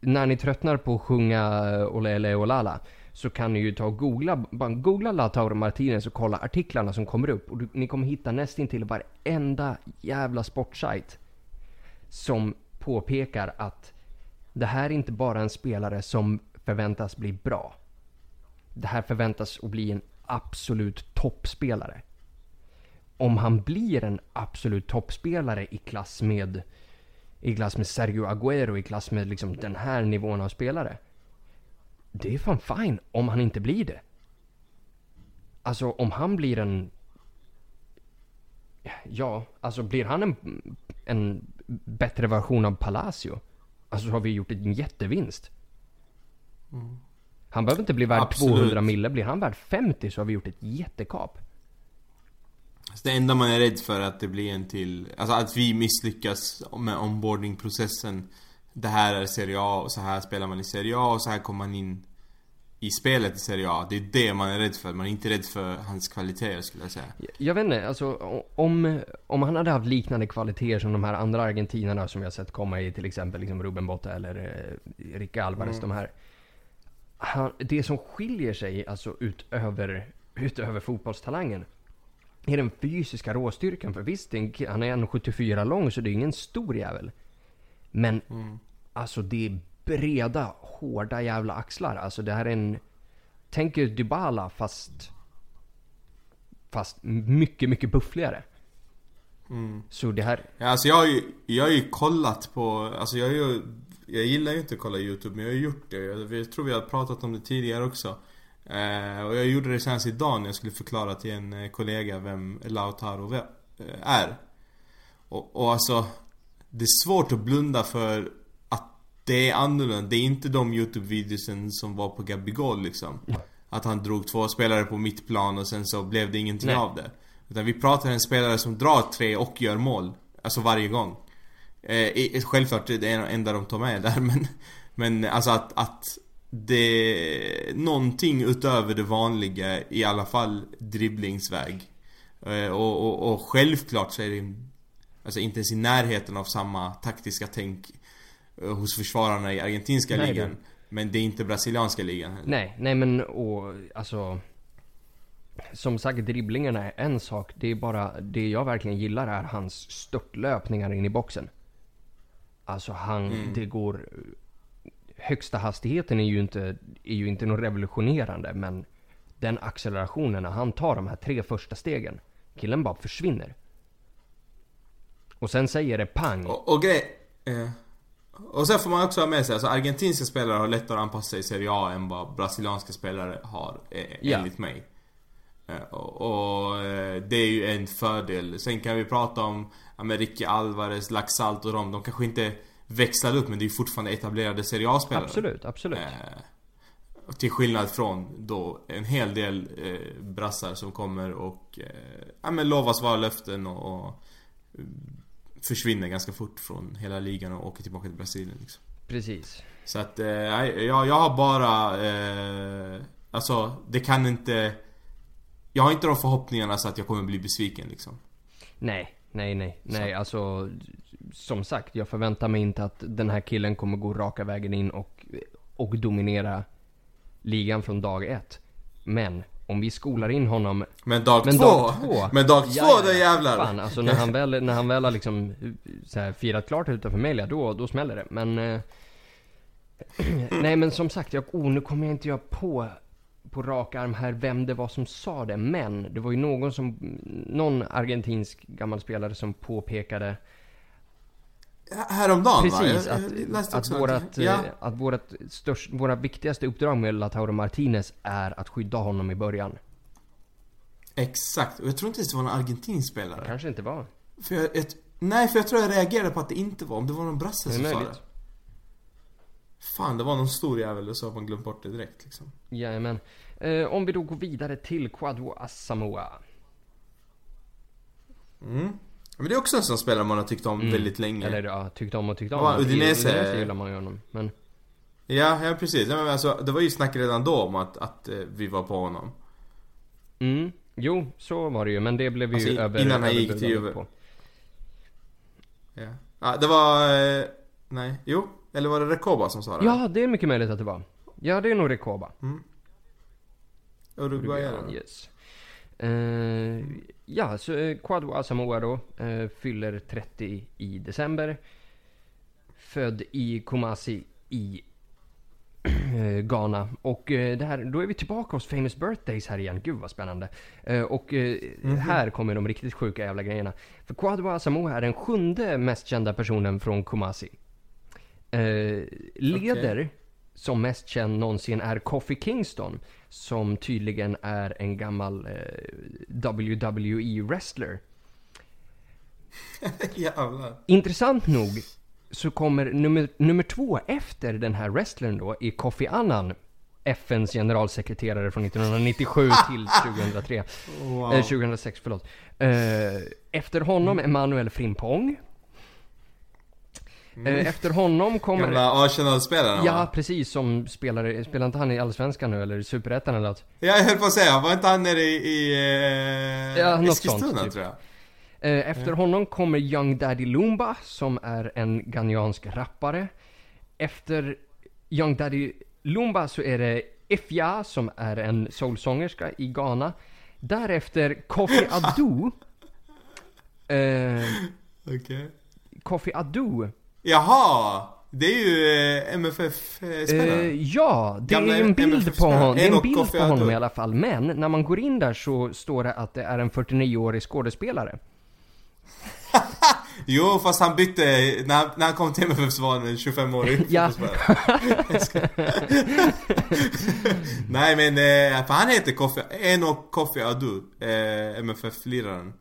när ni tröttnar på att sjunga Olele Olala så kan ni ju ta och googla, bara googla Lautaro Martinez och kolla artiklarna som kommer upp och du, ni kommer hitta nästintill varenda jävla sportsajt som påpekar att det här är inte bara en spelare som förväntas bli bra. Det här förväntas att bli en absolut toppspelare. Om han blir en absolut toppspelare i klass med i klass med Sergio Agüero, i klass med liksom den här nivån av spelare. Det är fan fine om han inte blir det. Alltså om han blir en... Ja, alltså blir han en, en bättre version av Palacio. Alltså så har vi gjort en jättevinst. Han behöver inte bli värd Absolut. 200 mille. Blir han värd 50 så har vi gjort ett jättekap. Så det enda man är rädd för är att det blir en till... Alltså att vi misslyckas med onboardingprocessen. Det här är Serie A och så här spelar man i Serie A och så här kommer man in i spelet i Serie A. Det är det man är rädd för. Man är inte rädd för hans kvaliteter skulle jag säga. Jag- Jag vet inte, alltså om, om han hade haft liknande kvaliteter som de här andra argentinarna som har sett komma i till exempel liksom Ruben Botta eller eh, Ricky Alvarez, de här. han, det som skiljer sig alltså utöver, utöver fotbollstalangen är den fysiska råstyrkan. För visst, han är 1,74 lång så det är ingen stor jävel. Men alltså det är breda, hårda jävla axlar. Alltså det här är en... Tänk er Dybala fast... Fast mycket, mycket buffligare. Så det här... Ja, alltså jag har ju, jag har ju kollat på, alltså jag har ju, jag gillar ju inte att kolla YouTube men jag har ju gjort det. Jag, jag tror vi har pratat om det tidigare också. Eh, och jag gjorde det senast idag när jag skulle förklara till en eh, kollega vem Lautaro eh, är. Och, och alltså, det är svårt att blunda för att det är annorlunda. Det är inte de YouTube-videosen som var på Gabigol liksom. Att han drog två spelare på mittplan och sen så blev det ingenting Nej. av det. Utan vi pratar en spelare som drar tre och gör mål. Alltså varje gång. Eh, självklart det är det enda de tar med där men Men alltså att, att det någonting utöver det vanliga i alla fall dribblingsväg. Eh, och, och, och självklart så är det Alltså inte ens i närheten av samma taktiska tänk eh, Hos försvararna i argentinska Nej, ligan det- Men det är inte brasilianska ligan heller. Nej, nej men och alltså... Som sagt, dribblingarna är en sak. Det är bara, det jag verkligen gillar är hans störtlöpningar in i boxen. Alltså han, det går... Högsta hastigheten är ju inte, är ju inte något revolutionerande men den accelerationen när han tar de här tre första stegen. Killen bara försvinner. Och sen säger det pang. Och, och grej... Eh, och sen får man också ha med sig, alltså argentinska spelare har lättare att anpassa sig i Serie A än vad brasilianska spelare har, eh, Ja. enligt mig. Eh, och och eh, det är ju en fördel. Sen kan vi prata om Amerike Alvarez, Laxalt och dem. De kanske inte växlade upp men det är ju fortfarande etablerade Serie A-spelare. Absolut, absolut. Eh, till skillnad från då en hel del eh, brassar som kommer och eh, ja, men lovas vara löften och, och försvinner ganska fort från hela ligan och åker tillbaka till Brasilien liksom. Precis. Så att eh, jag, jag har bara eh, Alltså det kan inte Jag har inte de förhoppningarna så att jag kommer bli besviken liksom. Nej, nej, nej, nej. Alltså, som sagt, jag förväntar mig inte att den här killen kommer gå raka vägen in och, och dominera ligan från dag ett. Men, om vi skolar in honom... Men dag Men två! dag två! Men dag två, ja, då jävlar! Fan, alltså när han väl, när han väl har liksom så här, firat klart utanför Melia, då, då smäller det. Men... Eh, nej men som sagt, jag, oh, nu kommer jag inte jag på på rak arm här vem det var som sa det, men det var ju någon som, någon argentinsk gammal spelare som påpekade Häromdagen Precis, va? Jag- att, jag att, vårat, ja. eh, att vårat störst, våra viktigaste uppdrag med Lautaro Martinez är att skydda honom i början. Exakt, och jag tror inte ens det var en argentinsk spelare. Kanske inte var. För jag, ett, nej, för jag tror jag reagerade på att det inte var, om det var någon brasse Det som sa det. Fan, det var någon stor jävel och så har man glömt bort det direkt liksom. Jajamän. Eh, om vi då går vidare till Quadro Asamoah. Mm. Men det är också en sån spelare man har tyckt om väldigt länge. Mm. Eller ja, tyckte om och tyckte om. Ja, Udinese- Udinese gillar man ju honom. Men Ja, ja precis. Ja, men alltså, det var ju snack redan då om att, att eh, vi var på honom. mm, jo, så var det ju. Men det blev vi Alltså, ju över, innan han gick till Juve. på. Ja. ja det var... Eh, nej, jo. Eller var det Rekoba som sa det? Ja, det är mycket möjligt att det var. Ja, det är nog Rekoba. Uruguayaren. Yes. Eh, ja, så uh, Quadro Asamoah då eh, fyller 30 i december. Född i Kumasi i eh, Ghana. Och eh, det här, då är vi tillbaka hos Famous Birthdays här igen. Gud vad spännande. Eh, och eh, här kommer de riktigt sjuka jävla grejerna. För Quadro Asamoah är den sjunde mest kända personen från Kumasi. Eh, leder som mest känd någonsin är Kofi Kingston. Som tydligen är en gammal eh, WWE-wrestler. Jävlar. Intressant nog så kommer nummer, nummer två efter den här wrestlern då är Kofi Annan. FNs generalsekreterare från 1997 till 2003. Wow. Eh, 2006, förlåt. Eh, efter honom Emanuel Frimpong. Eh, efter honom kommer... Gamla Arsenal-spelaren Ja, va? precis. Som spelare, spelar inte han i Allsvenskan nu eller Superettan eller något? Ja, jag höll på att säga, var inte han nere i, i eh, Ja, Eskilstuna sånt, typ. tror jag? Eh, efter honom kommer Young Daddy Lumba som är en ghaniansk rappare. Efter Young Daddy Lumba så är det Ifya som är en soulsångerska i Ghana. Därefter Kofi Adu. Eh, Okej. Kofi Adu. Jaha! Det är ju eh, MFF-spelaren. Eh, ja, det Gamla är en bild på honom. Det är en bild på honom i alla fall. Men när man går in där så står det att det är en 49-årig skådespelare. Jo, fast han bytte, när, han- när han kom till MFF så var han en 25-årig Ja. Nej men, eh, för han heter Kofi, Enoch Kofi Adu, MFF-liraren.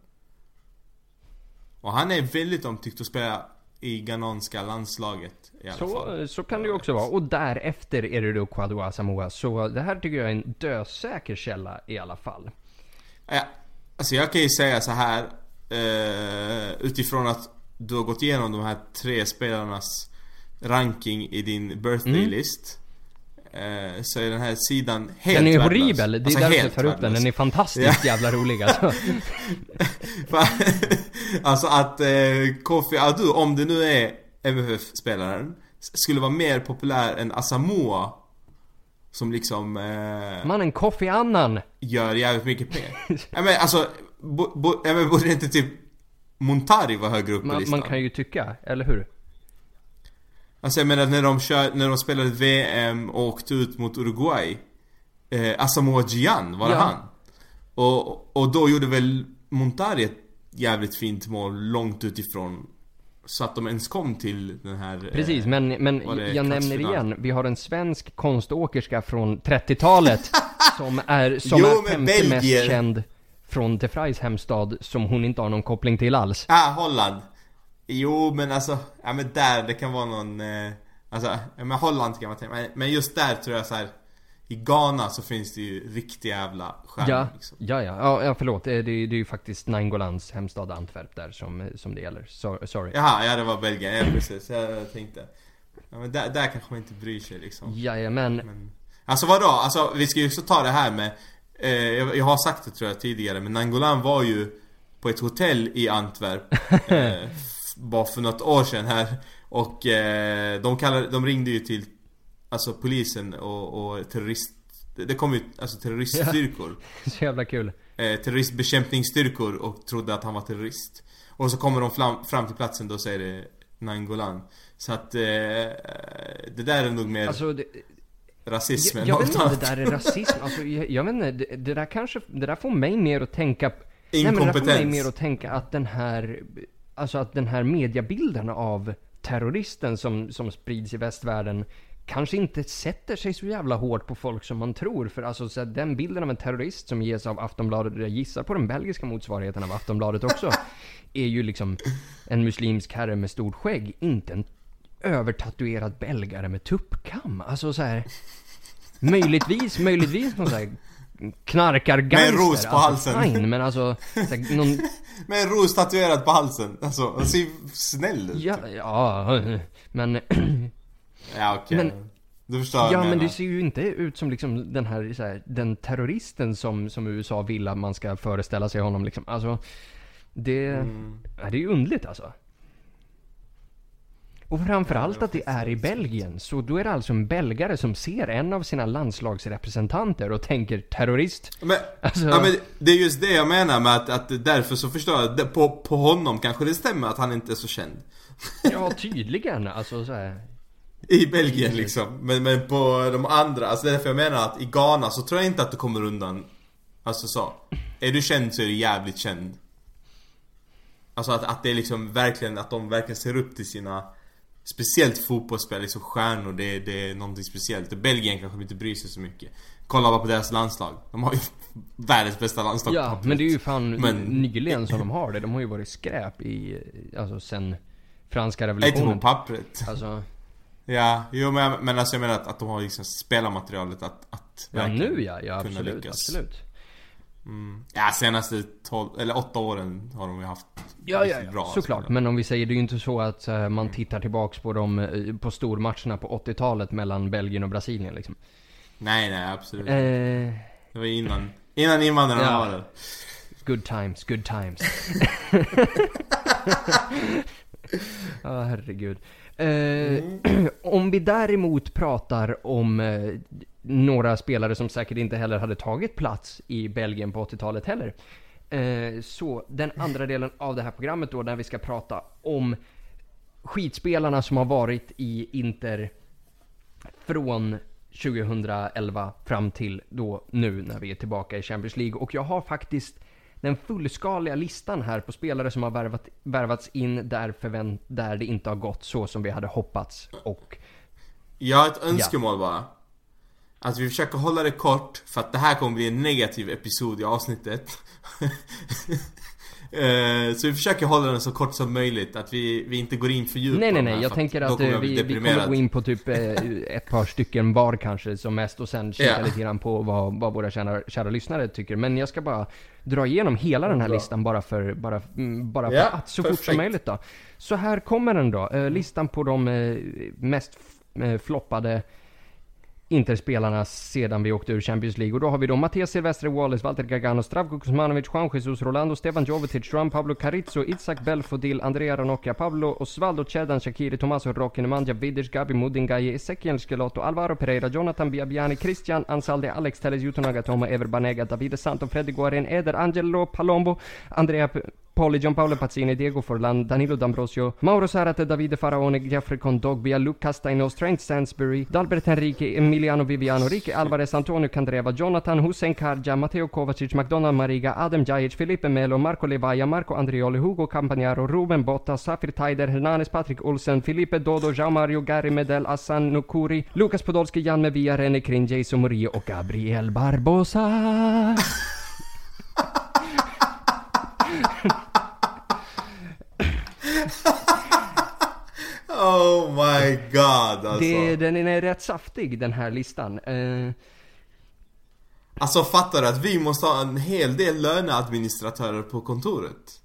Och han är väldigt omtyckt att spela i ghananska landslaget i alla fall. Så, så kan det ju också vara. Och därefter är det då Kwadwo Asamoah. Så det här tycker jag är en dösäker källa i alla fall. Ja, alltså jag kan ju säga så här eh, Utifrån att du har gått igenom de här tre spelarnas ranking i din birthday Mm. Eh, Så är den här sidan helt Den är värdelös. horribel. Det är Alltså, därför jag tar upp den. Den är fantastiskt jävla rolig alltså. alltså att eh, Kofi Adu, om det nu är MFF-spelaren Skulle vara mer populär än Asamoah Som liksom eh, Mannen Kofi Annan. gör jävligt mycket pengar ja, men alltså, bo, bo, ja, men borde inte typ Montari vara högre upp på Man, listan? man kan ju tycka, eller hur? Alltså jag menar när de kör, när de spelade VM och åkte ut mot Uruguay eh, Asamoah Gyan, var det Ja. han? Och, och då gjorde väl Montari ett jävligt fint mål långt utifrån Så att de ens kom till den här eh, Precis, men, men det jag nämner igen. Vi har en svensk konståkerska från 30-talet. som är, som Jo, är men femte mest känd från De Vries hemstad. Som hon inte har någon koppling till alls. Ah, Holland Jo men alltså, ja men där det kan vara någon eh, Alltså, ja men Holland kan man tänka men, men just där tror jag så här. I Ghana så finns det ju riktiga jävla stjärnor Ja, liksom. ja, ja, ja, förlåt. Det, det, det är ju faktiskt Naingolans hemstad Antwerp där som, som det gäller. So, sorry. Jaha, ja det var Belgien, ja precis. Jag tänkte. Ja, men där, där kanske man inte bryr sig liksom. Jajamän. Men, alltså vadå? Alltså vi ska ju också ta det här med eh, jag, jag har sagt det tror jag tidigare, men Nangolan var ju på ett hotell i Antwerp eh, Bara för något år sedan här Och eh, de, kallade, de ringde ju till Alltså polisen och, och terrorist Det kom ju alltså terroriststyrkor Så jävla kul. eh, terroristbekämpningsstyrkor och trodde att han var terrorist. Och så kommer de fram, fram till platsen då säger det Nangolan. Så att eh, det där är nog mer Alltså, det, rasism jag, jag vet inte om det där är rasism. Alltså, jag, jag vet inte. Det, det där kanske, det där får mig mer att tänka... Nej, men det där får mig Inkompetens. mer att tänka att den här, alltså att den här mediabilden av terroristen som, som sprids i västvärlden kanske inte sätter sig så jävla hårt på folk som man tror. För alltså så den bilden av en terrorist som ges av Aftonbladet, jag gissar på den belgiska motsvarigheten av Aftonbladet också, är ju liksom en muslimsk herre med stort skägg, inte en övertatuerad belgare med tuppkam. Alltså så här. Möjligtvis, möjligtvis någon sån här knarkargangster. Med en ros på alltså, halsen. Fine, men alltså, så här, någon, Med en ros tatuerad på halsen. Alltså, han ser snäll ut. ja, ja, men, Ja okej. Men- Du förstår ja jag men det ser ju inte ut som liksom den här, så här den terroristen som, som USA vill att man ska föreställa sig honom liksom. Alltså, det, Mm. ja, det är ju underligt alltså. Och framförallt att det är i Belgien, så då är det alltså en belgare som ser en av sina landslagsrepresentanter och tänker terrorist. Men, Alltså- ja, men det är just det jag menar med att, att därför så förstår jag, på, på honom kanske det stämmer att han inte är så känd. Ja, tydligen. Alltså så här. I Belgien liksom. Men, men på de andra, alltså det är därför jag menar att i Ghana så tror jag inte att du kommer undan Alltså så. Är du känd så är du jävligt känd. Alltså att, att det är liksom verkligen, att de verkligen ser upp till sina Speciellt fotbollsspelare, liksom stjärnor, det, det är någonting speciellt. Belgien kanske inte bryr sig så mycket. Kolla bara på deras landslag. De har ju världens bästa landslag Ja, men det är ju fan Men- nyligen som de har det. De har ju varit skräp i, alltså sen franska Nej, inte på revolutionen. pappret. Alltså, Ja, jo men, men alltså jag menar att, att de har liksom spelarmaterialet att, att ja nu ja, ja absolut, lyckas. absolut. Mm. Ja, senaste 12, eller 8 åren har de ju haft Ja, ja, ja bra såklart. Men om vi säger, det är ju inte så att eh, man tittar tillbaks på de, eh, på stormatcherna på 80-talet mellan Belgien och Brasilien liksom. Nej, nej absolut. Eh, Det var innan, innan invandrarna Ja. var det. good times, good times. Ja, herregud. Eh, om vi däremot pratar om eh, några spelare som säkert inte heller hade tagit plats i Belgien på 80-talet heller. Eh, så den andra delen av det här programmet då, när vi ska prata om skitspelarna som har varit i Inter från 2011 fram till då nu när vi är tillbaka i Champions League. Och jag har faktiskt den fullskaliga listan här på spelare som har värvat, värvats in där, förvänt, där det inte har gått så som vi hade hoppats. Och Jag har ett önskemål bara. Att vi försöker hålla det kort, för att det här kommer bli en negativ episod i avsnittet. Eh, så vi försöker hålla den så kort som möjligt, att vi, vi inte går in för djupt nej, nej, här, nej. Jag tänker att kommer eh, vi, vi kommer gå in på typ eh, ett par stycken var kanske som mest och sen kika Ja. lite grann på vad, vad våra kära, kära lyssnare tycker. Men jag ska bara dra igenom hela den här Bra. listan bara för, bara, mm, bara för att så fort som möjligt då. Så här kommer den då. Eh, listan på de eh, mest eh, floppade Interspelarna sedan vi åkte ur Champions League. Och då har vi då Mattias Silvestre, Wallace, Walter Gargano, Stravko Kuzmanovic, Juan Jesus, Rolando, Stefan Jovetic, Juan Pablo Carizzo, Isak Belfodil, Andrea Ranocchia, Pablo Osvaldo, Cedan, Shakiri, Tommaso Rocchi, Nemanja Vidic, Gabi Mudingaye, Ezekiel Schelotto, Alvaro Pereira, Jonathan Biabiani, Christian Ansaldi, Alex Telles, Yuto Nagatomo, Ever Banega, Davide Santo, Freddy Guarin, Eder Angelo Palombo, Andrea Pauli Poli, Gianpaolo Pazzini, Diego Forlan, Danilo D'Ambrosio, Mauro Sarate, Davide Faraone, Jeffrey Condogbia, Luke Castaino, Trent Stansbury, Dalbert Enrique, Emiliano Viviano, Ricky Alvarez, Antonio Candreva, Jonathan Hussein Karja, Matteo Kovacic, McDonald Mariga, Adam Jajic, Felipe Melo, Marco Levaja, Marco Andrioli, Hugo Campagnaro, Ruben Botta, Safir Taider, Hernanes Patrik Olsen, Felipe Dodo, Jean Mario, Gary Medel, Assan Nukuri, Lukas Podolski, Jan Mevia, René Kring, Jason Murillo och Gabriel Barbosa. Oh my god alltså. Det, den är rätt saftig den här listan. Eh, Alltså fattar du att vi måste ha en hel del löneadministratörer på kontoret?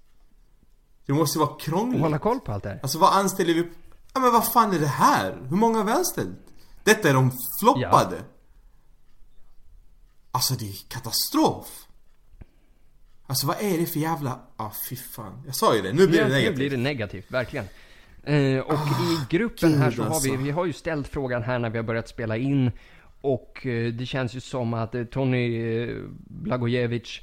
Det måste vara krångligt. hålla koll på allt det här. Alltså vad anställer vi? Ja men vad fan är det här? Hur många har vi anställt? Detta är de floppade. Alltså det är katastrof. Alltså vad är det för jävla... Ah fy fan. Jag sa ju det, nu blir Ja, det nu negativt. blir det negativt, verkligen. Eh, och i gruppen här så har vi, alltså. vi har ju ställt frågan här när vi har börjat spela in. Och eh, det känns ju som att eh, Tony Blagojevic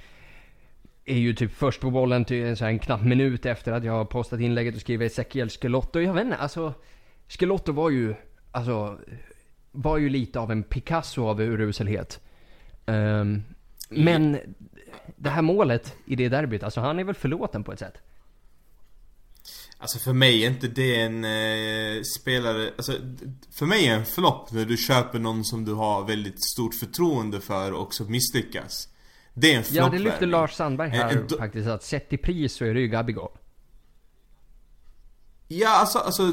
är ju typ först på bollen till en, så här, en knapp minut efter att jag har postat inlägget och skrivit Ezekiel Skelotto. Jag vet inte, alltså Skelotto var ju, alltså, var ju lite av en Picasso av uruselhet. Ehm, men det här målet i det derbyt, alltså han är väl förlåten på ett sätt. Alltså för mig är inte det en eh, spelare, alltså för mig är en flopp när du köper någon som du har väldigt stort förtroende för och så misslyckas. Det är en Ja, det lyfter. Lars Sandberg här En- en do- faktiskt, att sett i pris så är det ju Gabigol. Ja, alltså, alltså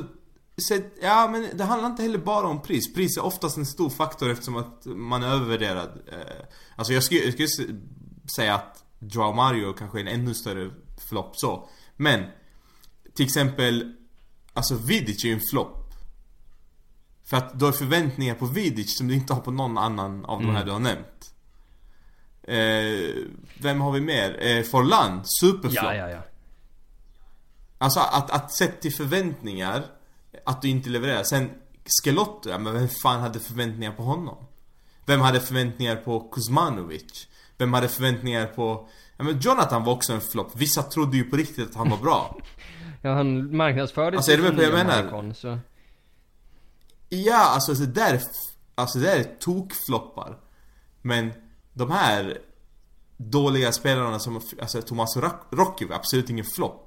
så, Ja, men det handlar inte heller bara om pris. Pris är oftast en stor faktor eftersom att man är övervärderad. Eh, Alltså jag skulle, jag skulle säga att Joao Mario kanske är en ännu större flopp så. Men, till exempel, alltså Vidic är ju en flopp. För att du har förväntningar på Vidic som du inte har på någon annan av de här du har nämnt. Eh, vem har vi mer? Eh, Forlan, superflopp. Ja, ja, ja. Alltså att, att sett till förväntningar Att du inte levererar. Sen Skelotto, ja men vem fan hade förväntningar på honom? Vem hade förväntningar på Kuzmanovic? Vem hade förväntningar på... Ja men Jonathan var också en flopp. Vissa trodde ju på riktigt att han var bra. Ja, han marknadsförde Alltså, är du med på jag menar? Så... Ja, alltså det där Alltså det där är tokfloppar. Men de här dåliga spelarna som, alltså Thomas Rock- Rocchi var absolut ingen flopp.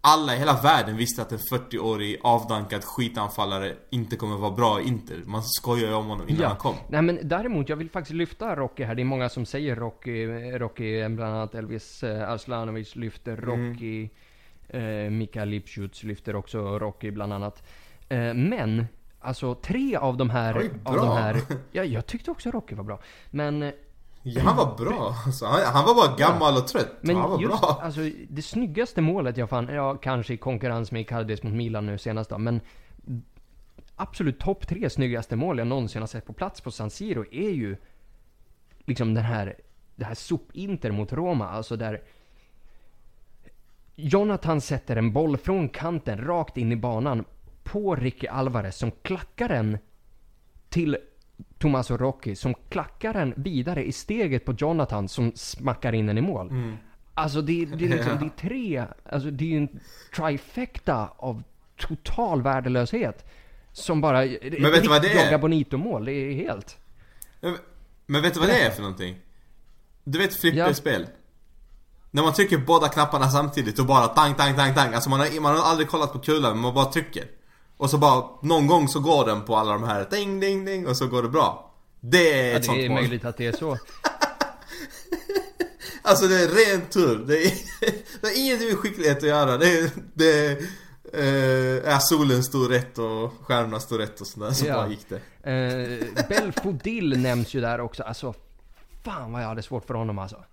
Alla i hela världen visste att en 40-årig avdankad skitanfallare inte kommer vara bra i Inter. Man skojar ju om honom innan han kom. Nej men däremot, jag vill faktiskt lyfta Rocky här. Det är många som säger Rocky, Rocky bland annat Elvis eh, Arslanovic lyfter Rocky. Eh, Mikael Lipschutz lyfter också Rocky bland annat. Eh, men, alltså tre av de här... Oj, av bra. de här ja, jag tyckte också Rocky var bra. Men... Ja, han var bra. Alltså, han, han var bara gammal och trött. Men han var just, bra. alltså det snyggaste målet jag fann, ja kanske i konkurrens med Icardi's mot Milan nu senast då, men absolut topp tre snyggaste mål jag någonsin har sett på plats på San Siro är ju liksom den här, det här sop-inter mot Roma, alltså där Jonathan sätter en boll från kanten rakt in i banan på Ricky Alvarez som klackar den till Tommaso Rocchi som klackar den vidare i steget på Jonathan som smackar in den i mål. Alltså det, det är liksom, Ja. det är tre, alltså det är ju en trifecta av total värdelöshet. Som bara, Men vet du vad det är? Bonito-mål, det är helt... Men- Men vet du vad det är för någonting? Du vet flipperspel? När man trycker båda knapparna samtidigt och bara tang, tang, tang, tang. Alltså man har, man har aldrig kollat på kulan, men man bara trycker. Och så bara, någon gång så går den på alla de här ding, ding, ding och så går det bra. Det är Ja, ett sånt det är mål. möjligt att det är så. Alltså det är ren tur. Det, är, det har ingenting med skicklighet att göra. Det är, det är, eh, solen stod rätt och stjärnorna stod rätt och sådär. Så Ja. bara gick det. Eh, Belfodil nämns ju där också. Alltså, fan vad jag hade svårt för honom alltså.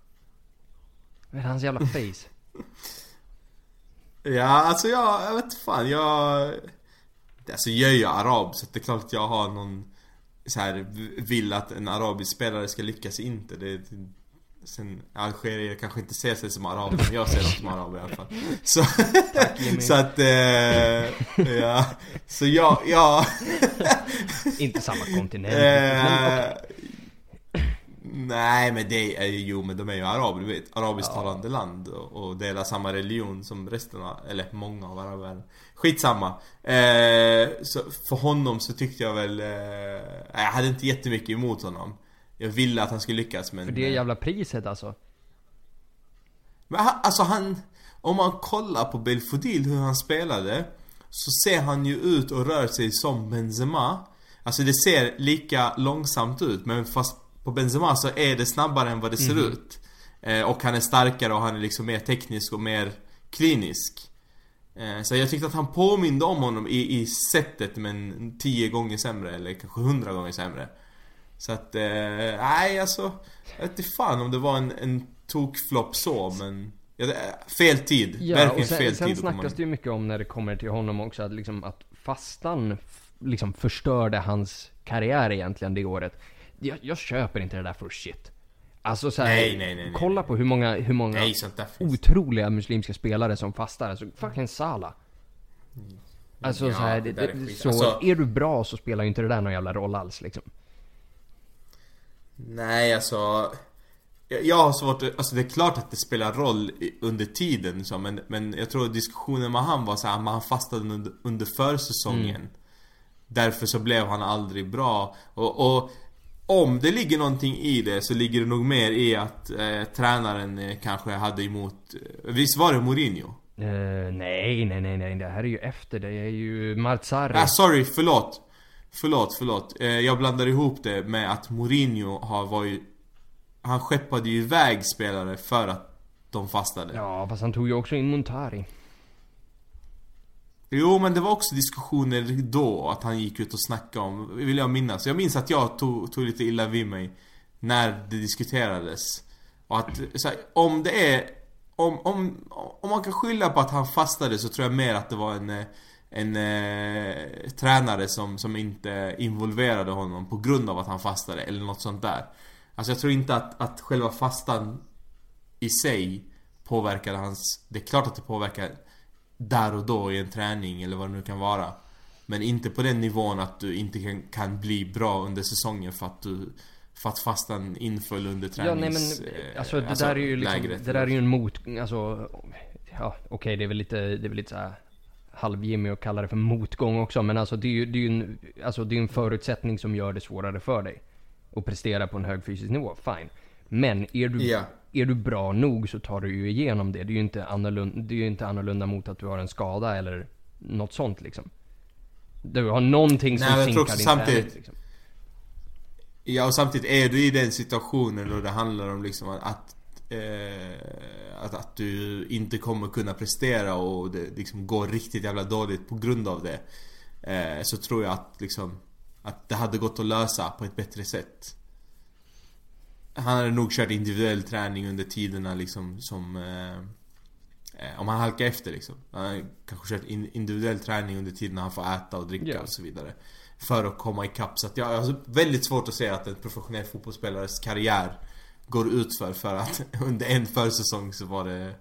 Med hans jävla face. Ja, alltså jag, jag vet fan, jag... Alltså jag är ju arab så det är klart att jag har någon så här vill att en arabisk spelare ska lyckas inte. Det, sen Algerier kanske inte ser sig som araber, men jag ser dem som araber i alla fall. Så, Jimmy. så att, eh, ja. Så jag, jag... Inte samma kontinent. Eh, nej men det är ju, jo men de är ju araber, du vet. Arabiskt-talande land och, och delar samma religion som resten av, eller många av arabvärlden. Skitsamma. Eh, så för honom så tyckte jag väl, eh, jag hade inte jättemycket emot honom. Jag ville att han skulle lyckas men... För det eh, jävla priset alltså. men han, alltså han, om man kollar på Belfodil hur han spelade Så ser han ju ut och rör sig som Benzema Alltså det ser lika långsamt ut men fast på Benzema så är det snabbare än vad det ser ut. Eh, Och han är starkare och han är liksom mer teknisk och mer klinisk. Eh, Så jag tyckte att han påminde om honom i, i sättet men tio gånger sämre eller kanske hundra gånger sämre. Så att, eh, nej alltså Jag vet inte fan om det var en, en tokflopp så men ja, Fel tid, Ja, verkligen och sen, fel sen tid komma snackas det ju mycket om när det kommer till honom också att liksom att fastan liksom förstörde hans karriär egentligen det året. Jag, jag köper inte det där för shit. Alltså så här, Nej, nej, nej, kolla på hur många, hur många otroliga muslimska spelare som fastar. Alltså fucking Salah. Alltså Ja, så här, det det, så Alltså- är du bra så spelar ju inte det där någon jävla roll alls liksom. Nej alltså jag- jag har svårt alltså det är klart att det spelar roll under tiden så, men, men jag tror diskussionen med han var så här, men han fastade under, under försäsongen Därför så blev han aldrig bra och, och om det ligger någonting i det så ligger det nog mer i att eh, tränaren eh, kanske hade emot eh, Visst var det Mourinho? Eh, nej, nej, nej, nej, det här är ju efter. Det är ju Marzarri. Ah, sorry, förlåt Förlåt, förlåt. Eh, jag blandar ihop det med att Mourinho har varit Han skeppade ju iväg spelare för att de fastade Ja, fast han tog ju också in Montari. Jo men det var också diskussioner då att han gick ut och snackade om, vill jag minnas. Jag minns att jag tog, tog lite illa vid mig när det diskuterades. Och att, så här, om det är, om, om, om man kan skylla på att han fastade så tror jag mer att det var en, en eh, tränare som, som inte involverade honom på grund av att han fastade eller något sånt där. Alltså jag tror inte att, att själva fastan i sig påverkade hans... Det är klart att det påverkar där och då i en träning eller vad det nu kan vara. Men inte på den nivån att du inte kan, kan bli bra under säsongen för att du... För att fastan inföll under Ja, nej men tränings... eh, eh, alltså det där är ju liksom, lägret. det där är ju en mot, alltså, ja okej det är väl lite, det är väl lite såhär halv-Jimmy att kalla det för motgång också men alltså det är ju, det är ju en, alltså det är en förutsättning som gör det svårare för dig. Att prestera på en hög fysisk nivå, fine. Men är du, Ja. Är du bra nog så tar du ju igenom det. Det är ju inte annorlunda, det är ju inte annorlunda mot att du har en skada eller något sånt liksom. Du har någonting som Nej, sinkar din samtidigt- träning liksom. Ja och samtidigt är du i den situationen då det handlar om liksom att eh, att, att du inte kommer kunna prestera och det liksom går riktigt jävla dåligt på grund av det eh, Så tror jag att liksom Att det hade gått att lösa på ett bättre sätt Han hade nog kört individuell träning under tiderna liksom som eh, eh, Om han halkar efter liksom Han hade kanske kört in, individuell träning under tiden han får äta och dricka Ja. och så vidare För att komma ikapp så att jag har väldigt svårt att se att en professionell fotbollsspelares karriär Går ut för för att under en försäsong så var det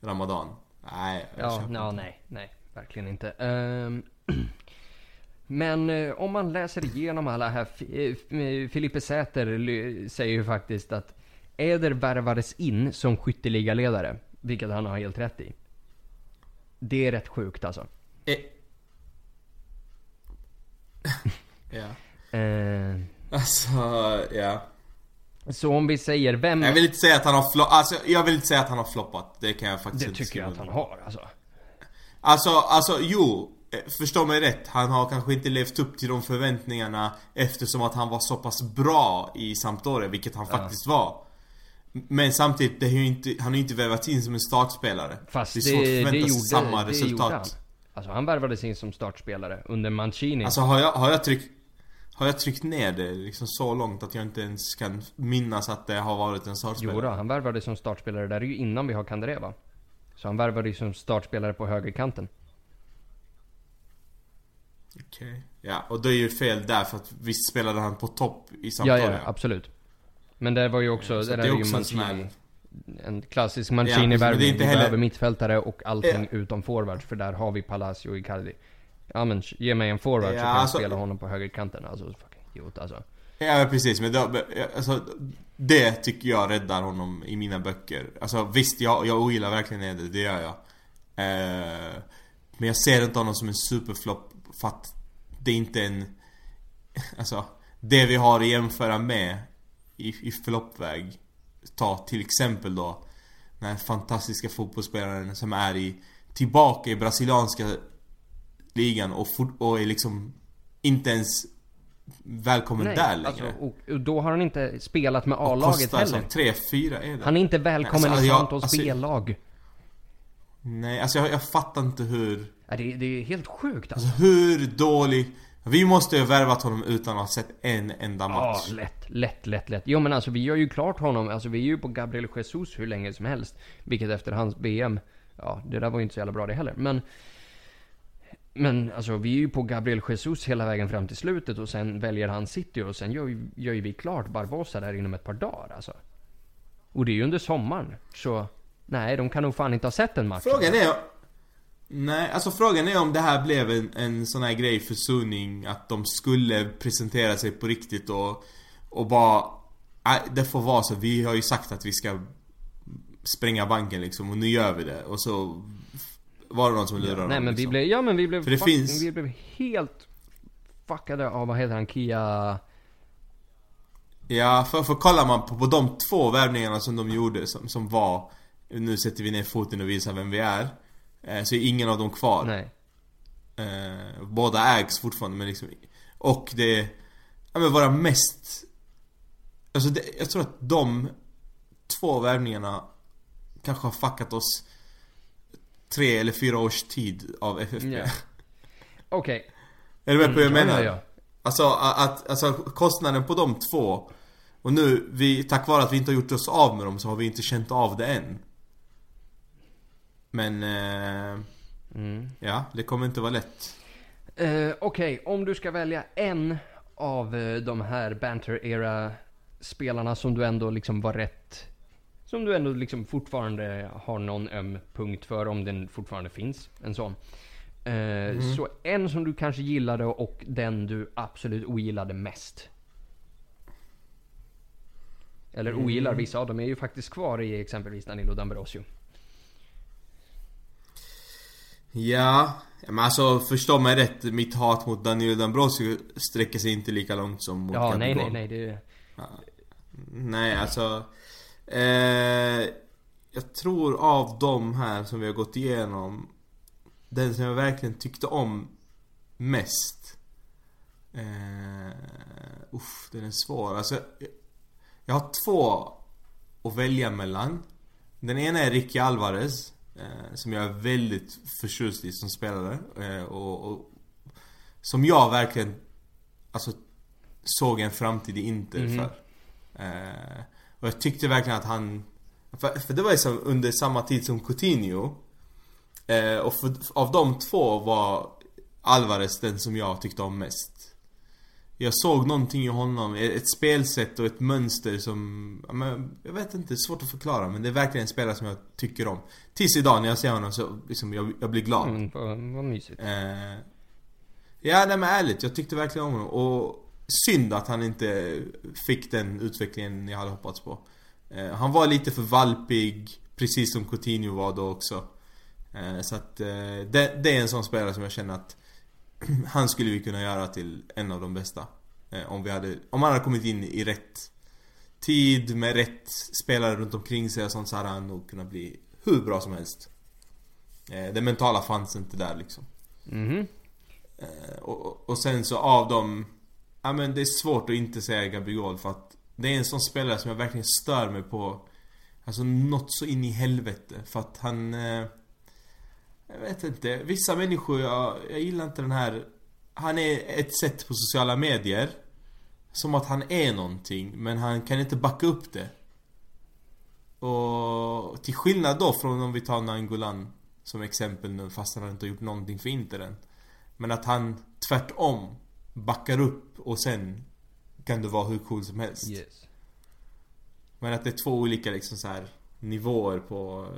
Ramadan Nej, Ja, inte. nej, nej, verkligen inte. Ehm, Men eh, om man läser igenom alla här, Fi- eh, Filippe Säter säger ju faktiskt att Eder värvades in som skytteligaledare, vilket han har helt rätt i. Det är rätt sjukt alltså. Eh. ja. Eh, Alltså, ja. så om vi säger vem... Jag vill inte säga att han har floppat, alltså jag vill inte säga att han har floppat. Det kan jag faktiskt Det inte tycker jag att han har alltså. Alltså, alltså jo. Eh, Förstå mig rätt, han har kanske inte levt upp till de förväntningarna eftersom att han var så pass bra i Sampdoria, vilket han faktiskt var. Men samtidigt, det är inte, han har ju inte vävats in som en startspelare. Fast det är svårt att det, förvänta sig gjorde, samma det resultat. gjorde han. Alltså han värvades in som startspelare under Mancini. Alltså har jag, har jag tryckt Har jag tryckt ner det liksom så långt att jag inte ens kan minnas att det har varit en startspelare? Jo då, han värvades som startspelare där är ju innan vi har Kandreva. Så han värvade ju som startspelare på högerkanten. Okej. Ja, och det är ju fel där för att visst spelade han på topp i Ja, Sampdoria? ja, absolut. Men det var ju också, Så det det är också en sån här-. En klassisk Ja, det Mancini-värvning. inte Vi heller- behöver mittfältare och allting Ja. utom forwards. För där har vi Palacio och Icardi. Ja men ge mig en forward så Ja, kan jag alltså- spela honom på högerkanten. Alltså fucking idiot alltså. Ja precis, men då, alltså, det tycker jag räddar honom i mina böcker. Alltså visst, jag, jag ogillar verkligen Eder, det gör jag. Eh, men jag ser inte honom som en superflopp för att det är inte en... Alltså, det vi har att jämföra med i, i floppväg. Ta till exempel då den här fantastiska fotbollsspelaren som är i tillbaka i brasilianska ligan och, fort, och är liksom inte ens välkommen där längre. alltså, och, då har han inte spelat med A-laget heller. som 3-4 är det. Han är inte välkommen Alltså, i jag- Santos alltså- B-lag. Nej, alltså jag, jag fattar inte hur... Ja, det, det är helt sjukt alltså. Alltså hur dålig... Vi måste ju ha värvat honom utan att ha sett en enda Ja, match. lätt, lätt, lätt, lätt. Jo men alltså vi gör ju klart honom, alltså vi är ju på Gabriel Jesus hur länge som helst. Vilket efter hans BM, ja det där var ju inte så jävla bra det heller. Men, men alltså vi är ju på Gabriel Jesus hela vägen fram till slutet och sen väljer han City och sen gör, ju- gör ju vi klart Barbosa där inom ett par dagar alltså. Och det är ju under sommaren, så nej de kan nog fan inte ha sett en match. Frågan är... Nej, alltså frågan är om det här blev en, en sån här grej för Suning att de skulle presentera sig på riktigt och, och bara... Nej, det får vara så. Vi har ju sagt att vi ska spränga banken liksom och nu gör vi det. Och så var det någon som lurade Nej dem, men vi liksom. blev, ja men vi blev För det fucking, finns- vi blev helt fuckade av, vad heter han, Kia... Ja, för, för kollar man på, på de två värvningarna som de gjorde som, som var Nu sätter vi ner foten och visar vem vi är Så är ingen av dem kvar Nej. eh, Båda ägs fortfarande men liksom Och det Ja men våra mest Alltså det, jag tror att de Två värvningarna Kanske har fuckat oss Tre eller fyra års tid av FFP Ja. Okej. Är du med på vad jag Mm, menar? ja, ja. Alltså att, alltså kostnaden på de två Och nu, vi, tack vare att vi inte har gjort oss av med dem så har vi inte känt av det än Men eh, Mm. Ja, det kommer inte vara lätt Eh, Okej, om du ska välja en av eh, de här Banter-era spelarna som du ändå liksom var rätt... Som du ändå liksom fortfarande har någon öm punkt för, om den fortfarande finns. En sån. Eh, Så en som du kanske gillade och den du absolut ogillade mest. Eller ogillar, vissa av dem är ju faktiskt kvar i exempelvis Danilo D'Ambrosio. Ja, men alltså förstå mig rätt Mitt hat mot Danilo D'Ambrosio sträcker sig inte lika långt som mot Ja, nej, nej, nej. Det, Nej, alltså eh, Jag tror av de här som vi har gått igenom Den som jag verkligen tyckte om mest eh, Uff, den är svår. Alltså, jag, har två att välja mellan Den ena är Ricky Alvarez Som jag är väldigt förtjust i som spelare eh, och, och Som jag verkligen Alltså Såg en framtid i Inter Mhm. för Eh, och jag tyckte verkligen att han... För, för det var ju under samma tid som Coutinho. Eh, och för, av de två var Alvarez den som jag tyckte om mest. Jag såg någonting i honom, ett spelsätt och ett mönster som... men, Jag vet inte, svårt att förklara men det är verkligen en spelare som jag tycker om. Tills idag när jag ser honom så liksom, jag, jag blir glad. mm, vad, vad mysigt. Eh, Ja, nej men ärligt. Jag tyckte verkligen om honom. Och synd att han inte fick den utvecklingen jag hade hoppats på. Eh, han var lite för valpig, precis som Coutinho var då också. Eh, så att eh, det, det, är en sån spelare som jag känner att han skulle vi kunna göra till en av de bästa. Eh, om vi hade, om han hade kommit in i rätt tid med rätt spelare runt omkring sig och sånt så hade han nog kunnat bli hur bra som helst. Eh, det mentala fanns inte där liksom. Eh, och, och sen så av dem Ja men det är svårt att inte säga Gabigol för att Det är en sån spelare som jag verkligen stör mig på Alltså något så in i helvete för att han Jag vet inte, vissa människor, jag, jag gillar inte den här Han är ett sätt på sociala medier Som att han är någonting men han kan inte backa upp det Och till skillnad då från om vi tar Nangolan Som exempel nu fast han inte har gjort någonting för Interen Men att han tvärtom backar upp och sen kan du vara hur cool som helst. Yes. Men att det är två olika liksom så här nivåer på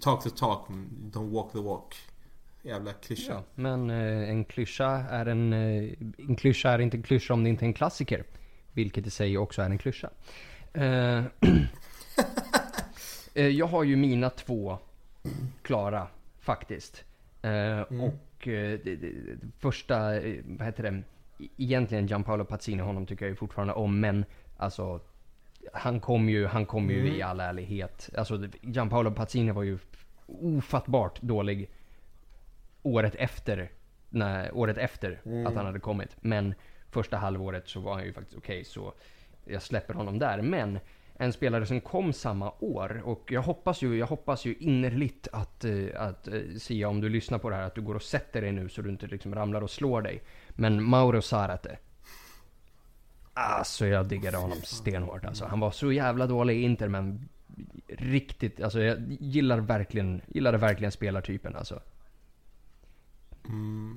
Talk the talk, don't walk the walk. Jävla klyscha. Ja, men eh, en klyscha är en... Eh, en klyscha är inte en klyscha om det inte är en klassiker. Vilket i sig också är en klyscha. Eh, jag har ju mina två klara faktiskt. Eh, Och första, vad heter det? Egentligen Gianpaolo Pazzini, honom tycker jag ju fortfarande om. Men alltså han kom ju, han kom ju i all ärlighet. Alltså Gianpaolo Pazzini var ju ofattbart dålig året efter, när, året efter att han hade kommit. Men första halvåret så var han ju faktiskt okej, så jag släpper honom där. Men en spelare som kom samma år och jag hoppas ju, jag hoppas ju innerligt att, eh, att eh, Sia, om du lyssnar på det här, att du går och sätter dig nu så du inte liksom ramlar och slår dig. Men Mauro Zarate. Alltså jag diggade honom stenhårt alltså. Han var så jävla dålig i Inter men riktigt, alltså jag gillar verkligen, gillade verkligen spelartypen alltså.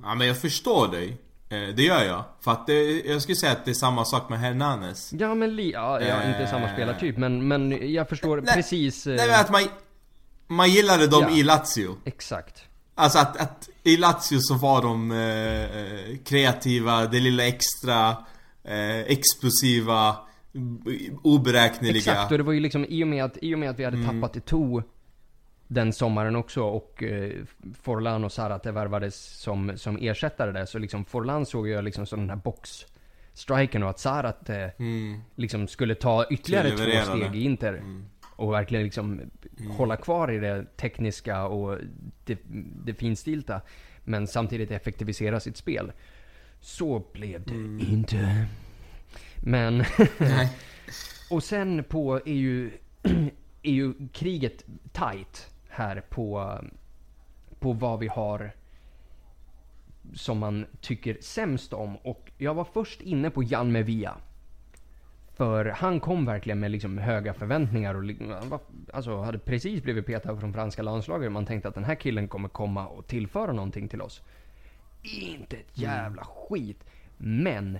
Ja men jag förstår dig. Eh, Det gör jag. För att det, jag skulle säga att det är samma sak med Hernanes. Ja men li, ja, ja inte samma Eh. spelartyp men, men jag förstår Nej, precis. eh, Nej men att man, man gillade dem Ja. i Lazio. Exakt. Alltså att, att i Lazio så var de eh, eh, kreativa, det lilla extra, eh, explosiva, oberäkneliga. Exakt, och det var ju liksom i och med att, i och med att vi hade tappat Eto'o den sommaren också och eh, Forlan och Zarate värvades som, som ersättare där. Så liksom Forlan såg jag liksom som den här box-striken och att Zarate Mm. liksom skulle ta ytterligare två steg i Inter. Och verkligen liksom hålla kvar i det tekniska och det, det finstilta. Men samtidigt effektivisera sitt spel. Så blev det inte. Men... Och sen på är ju, är ju kriget tight här på, på vad vi har som man tycker sämst om. Och jag var först inne på Jan Mevia. För han kom verkligen med liksom höga förväntningar och han var, alltså hade precis blivit petad från franska landslaget. Man tänkte att den här killen kommer komma och tillföra någonting till oss. Inte ett jävla skit. Men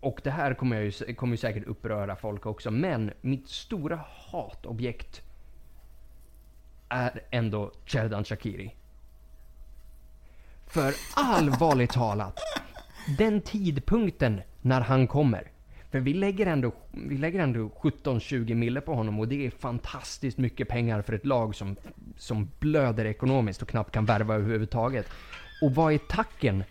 och det här kommer, jag ju, kommer ju säkert uppröra folk också, men mitt stora hatobjekt är ändå Cherdan Shakiri. För allvarligt talat, den tidpunkten när han kommer. För vi lägger ändå, vi lägger ändå 17-20 mille på honom och det är fantastiskt mycket pengar för ett lag som, som blöder ekonomiskt och knappt kan värva överhuvudtaget. Och vad är tacken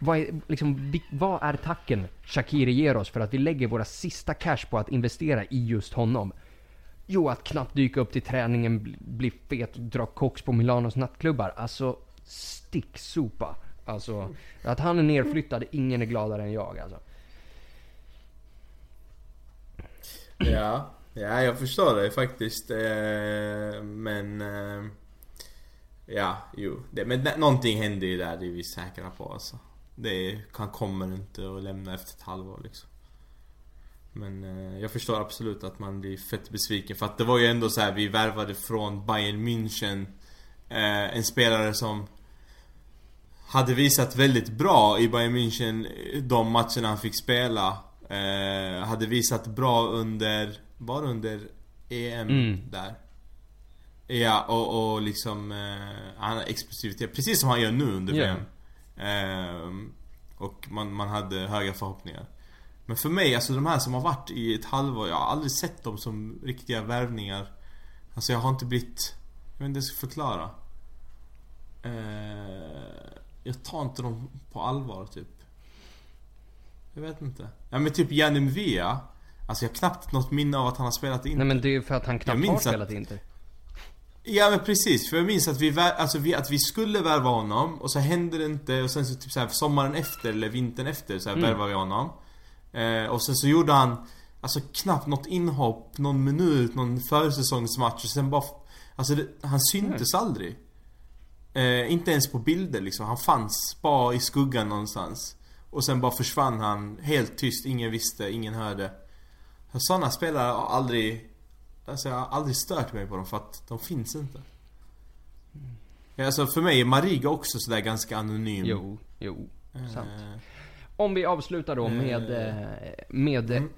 vad är, liksom, vad är tacken Shakiri ger oss för att vi lägger våra sista cash på att investera i just honom? Jo, att knappt dyka upp till träningen, bli- fet och dra koks på Milanos nattklubbar. Alltså, sticksopa. Alltså, att han är nerflyttad, ingen är gladare än jag alltså. Ja, ja jag förstår det faktiskt. Eh, men... Eh, Ja, jo. Det, men någonting händer ju där, det är vi säkra på alltså. Det kan, kommer inte att lämna efter ett halvår liksom. Men eh, jag förstår absolut att man blir fett besviken för att det var ju ändå så här vi värvade från Bayern München eh, En spelare som hade visat väldigt bra i Bayern München eh, de matcherna han fick spela. Eh, hade visat bra under, bara under EM Mm. där. Ja, och, och liksom, eh, han har explosivitet, precis som han gör nu under. VM. Ehm, och man, man hade höga förhoppningar. Men för mig, alltså de här som har varit i ett halvår, jag har aldrig sett dem som riktiga värvningar. Alltså jag har inte blivit... Jag vet inte hur jag ska förklara. Eh, jag tar inte dem på allvar typ. Jag vet inte. Ja men typ Janne Mvia. Alltså jag har knappt något minne av att han har spelat in. Nej men det är ju för att han knappt har att- spelat Inter. Ja men precis, för jag minns att vi, alltså vi, att vi skulle värva honom och så hände det inte och sen så typ så här, sommaren efter eller vintern efter så här, Mm. värvade vi honom. Eh, och sen så gjorde han Alltså knappt något inhopp, någon minut, någon försäsongsmatch och sen bara Alltså det, han syntes aldrig. Eh, inte ens på bilder liksom, han fanns bara i skuggan någonstans. Och sen bara försvann han helt tyst, ingen visste, ingen hörde. Sådana spelare har aldrig Alltså jag har aldrig stört mig på dem för att de finns inte. Ja, Alltså för mig är Mariga också sådär ganska anonym. Jo, jo. Sant. Eh, Om vi avslutar då med, Eh. eh, med Mm.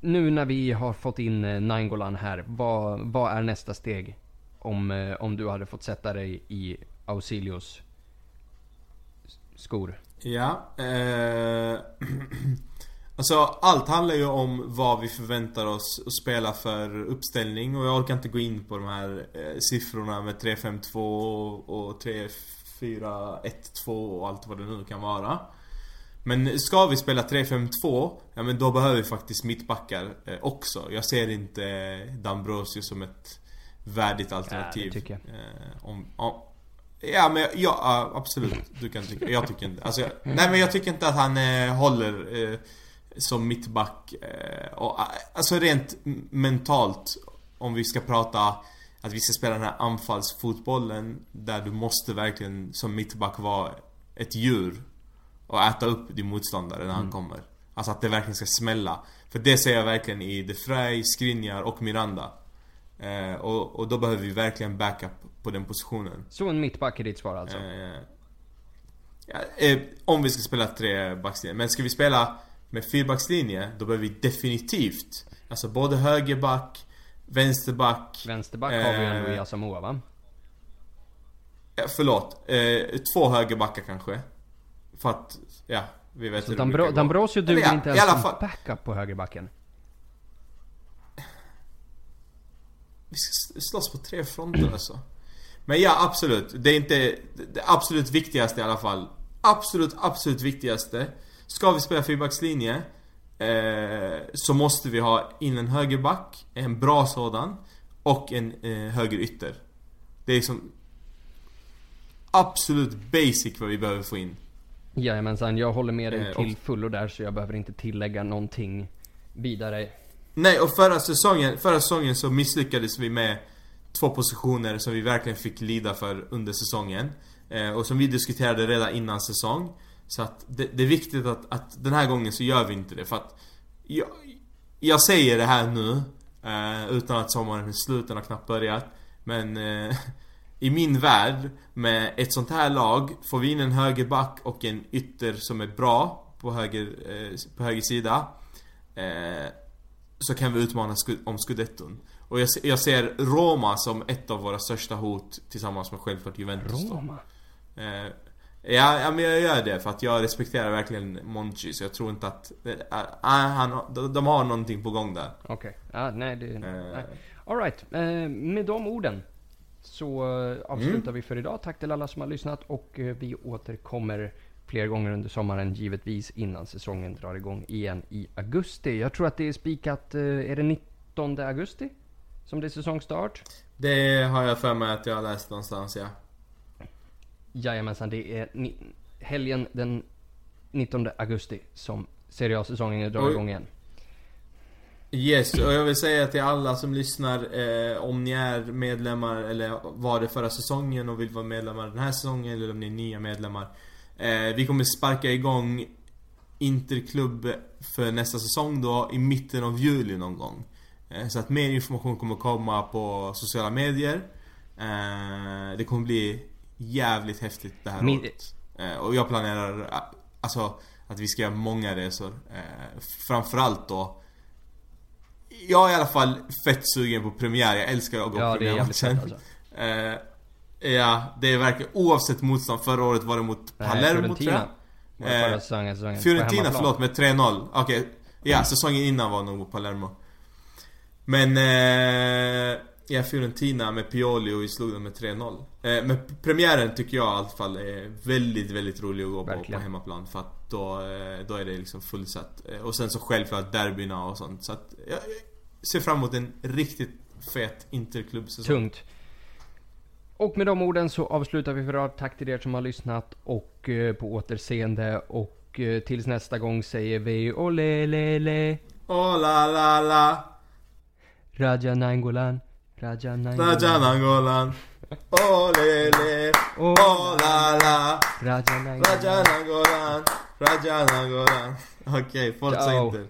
nu när vi har fått in eh, Nainggolan här. Vad, vad är nästa steg? Om, eh, om du hade fått sätta dig i Ausilios skor. Ja, eh, Alltså allt handlar ju om vad vi förväntar oss att spela för uppställning och jag orkar inte gå in på de här eh, siffrorna med 3-5-2 och, och 3-4-1-2 och allt vad det nu kan vara. Men ska vi spela 3-5-2, ja men då behöver vi faktiskt mittbackar eh, också. Jag ser inte Dambrosio som ett värdigt alternativ. tycker jag. Eh, om, om, Ja men ja, ja, absolut. Du kan tycka. Jag tycker inte. Alltså, jag, nej men jag tycker inte att han eh, håller eh, som mittback. Eh, och, eh, alltså rent mentalt. Om vi ska prata att vi ska spela den här anfallsfotbollen. Där du måste verkligen som mittback vara ett djur. Och äta upp din motståndare när han kommer. Alltså att det verkligen ska smälla. För det ser jag verkligen i De Vrij, Skriniar och Miranda. Eh, och, och då behöver vi verkligen backup på den positionen. Så en mittback är ditt svar alltså? Eh, ja, eh, om vi ska spela tre backslinjer. Men ska vi spela med fyrbackslinje, då behöver vi definitivt Alltså både högerback, vänsterback Vänsterback har vi ju ändå i eh, Asamoah va? ja, Förlåt, eh, två högerbackar kanske För att, ja, vi vet Så hur det Dambro- gå. Dambrosio duger ja, inte ens som backup på högerbacken. Vi ska slåss på tre fronter alltså Men ja, absolut. Det är inte det absolut viktigaste i alla fall. Absolut, absolut viktigaste. Ska vi spela fyrbackslinje eh, så måste vi ha in en högerback, en bra sådan, och en eh, höger ytter. Det är som absolut basic vad vi behöver få in. Jajamensan, jag håller med dig Eh, till fullo där så jag behöver inte tillägga någonting vidare. Nej, och förra säsongen, förra säsongen så misslyckades vi med två positioner som vi verkligen fick lida för under säsongen. Eh, och som vi diskuterade redan innan säsong. Så att det, det är viktigt att, att den här gången så gör vi inte det för att jag, jag säger det här nu eh, utan att sommaren är slut, den har knappt börjat. Men eh, i min värld med ett sånt här lag får vi in en högerback och en ytter som är bra på höger, eh, på höger sida. Eh, så kan vi utmana sku- om scudetton. Och jag, jag ser Roma som ett av våra största hot tillsammans med självklart Juventus då. Roma? Eh, ja, ja, men jag gör det för att jag respekterar verkligen Monchi så jag tror inte att... Eh, eh, han, de, har någonting på gång där. Okej. Ja, nej det... Eh, nej. Alright, eh, med de orden så eh, avslutar Mm. vi för idag. Tack till alla som har lyssnat och eh, vi återkommer fler gånger under sommaren givetvis innan säsongen drar igång igen i augusti. Jag tror att det är spikat, eh, är det 19 augusti? Som det är säsongstart? Det har jag för mig att jag har läst någonstans, ja. Jajamensan, det är ni- helgen den 19 augusti som Serie A-säsongen drar Oj. igång igen. Yes, och jag vill säga till alla som lyssnar eh, Om ni är medlemmar eller var det förra säsongen och vill vara medlemmar den här säsongen eller om ni är nya medlemmar eh, Vi kommer sparka igång Interklubb för nästa säsong då i mitten av juli någon gång eh, Så att mer information kommer komma på sociala medier eh, Det kommer bli jävligt häftigt det här Min- året eh, Och jag planerar eh, alltså att vi ska göra många resor eh, Framförallt då jag är i alla fall fett sugen på premiär, jag älskar att gå Ja, på premiärmatchen. alltså. Eh, Ja, det är verkligen oavsett motstånd. Förra året var det mot Nej, Palermo tror jag. Eh, säsongen, säsongen. Fiorentina, förlåt, med 3-0. Okej, ja säsongen innan var nog mot Palermo. Men, eh, ja Fiorentina med Pioli och vi slog dem med 3-0. Eh, men premiären tycker jag i alla fall är väldigt, väldigt rolig att gå på på hemmaplan. För att då, eh, då är det liksom fullsatt. Eh, och sen så självklart derbyna och sånt. Så att jag ser fram emot en riktigt fet interklubbsäsong. Tungt. Och med de orden så avslutar vi för idag. Tack till er som har lyssnat och eh, på återseende. Och tills nästa gång säger vi ole le le. Oh la la la. Raja Nainggolan. Raja Nainggolan. Raja Nangolan. Oh le le. Oh, Oh la la. Raja Nainggolan. Raja Nangolan. Raja Nangolan. Oh, Okej, Forza Ciao. Inter.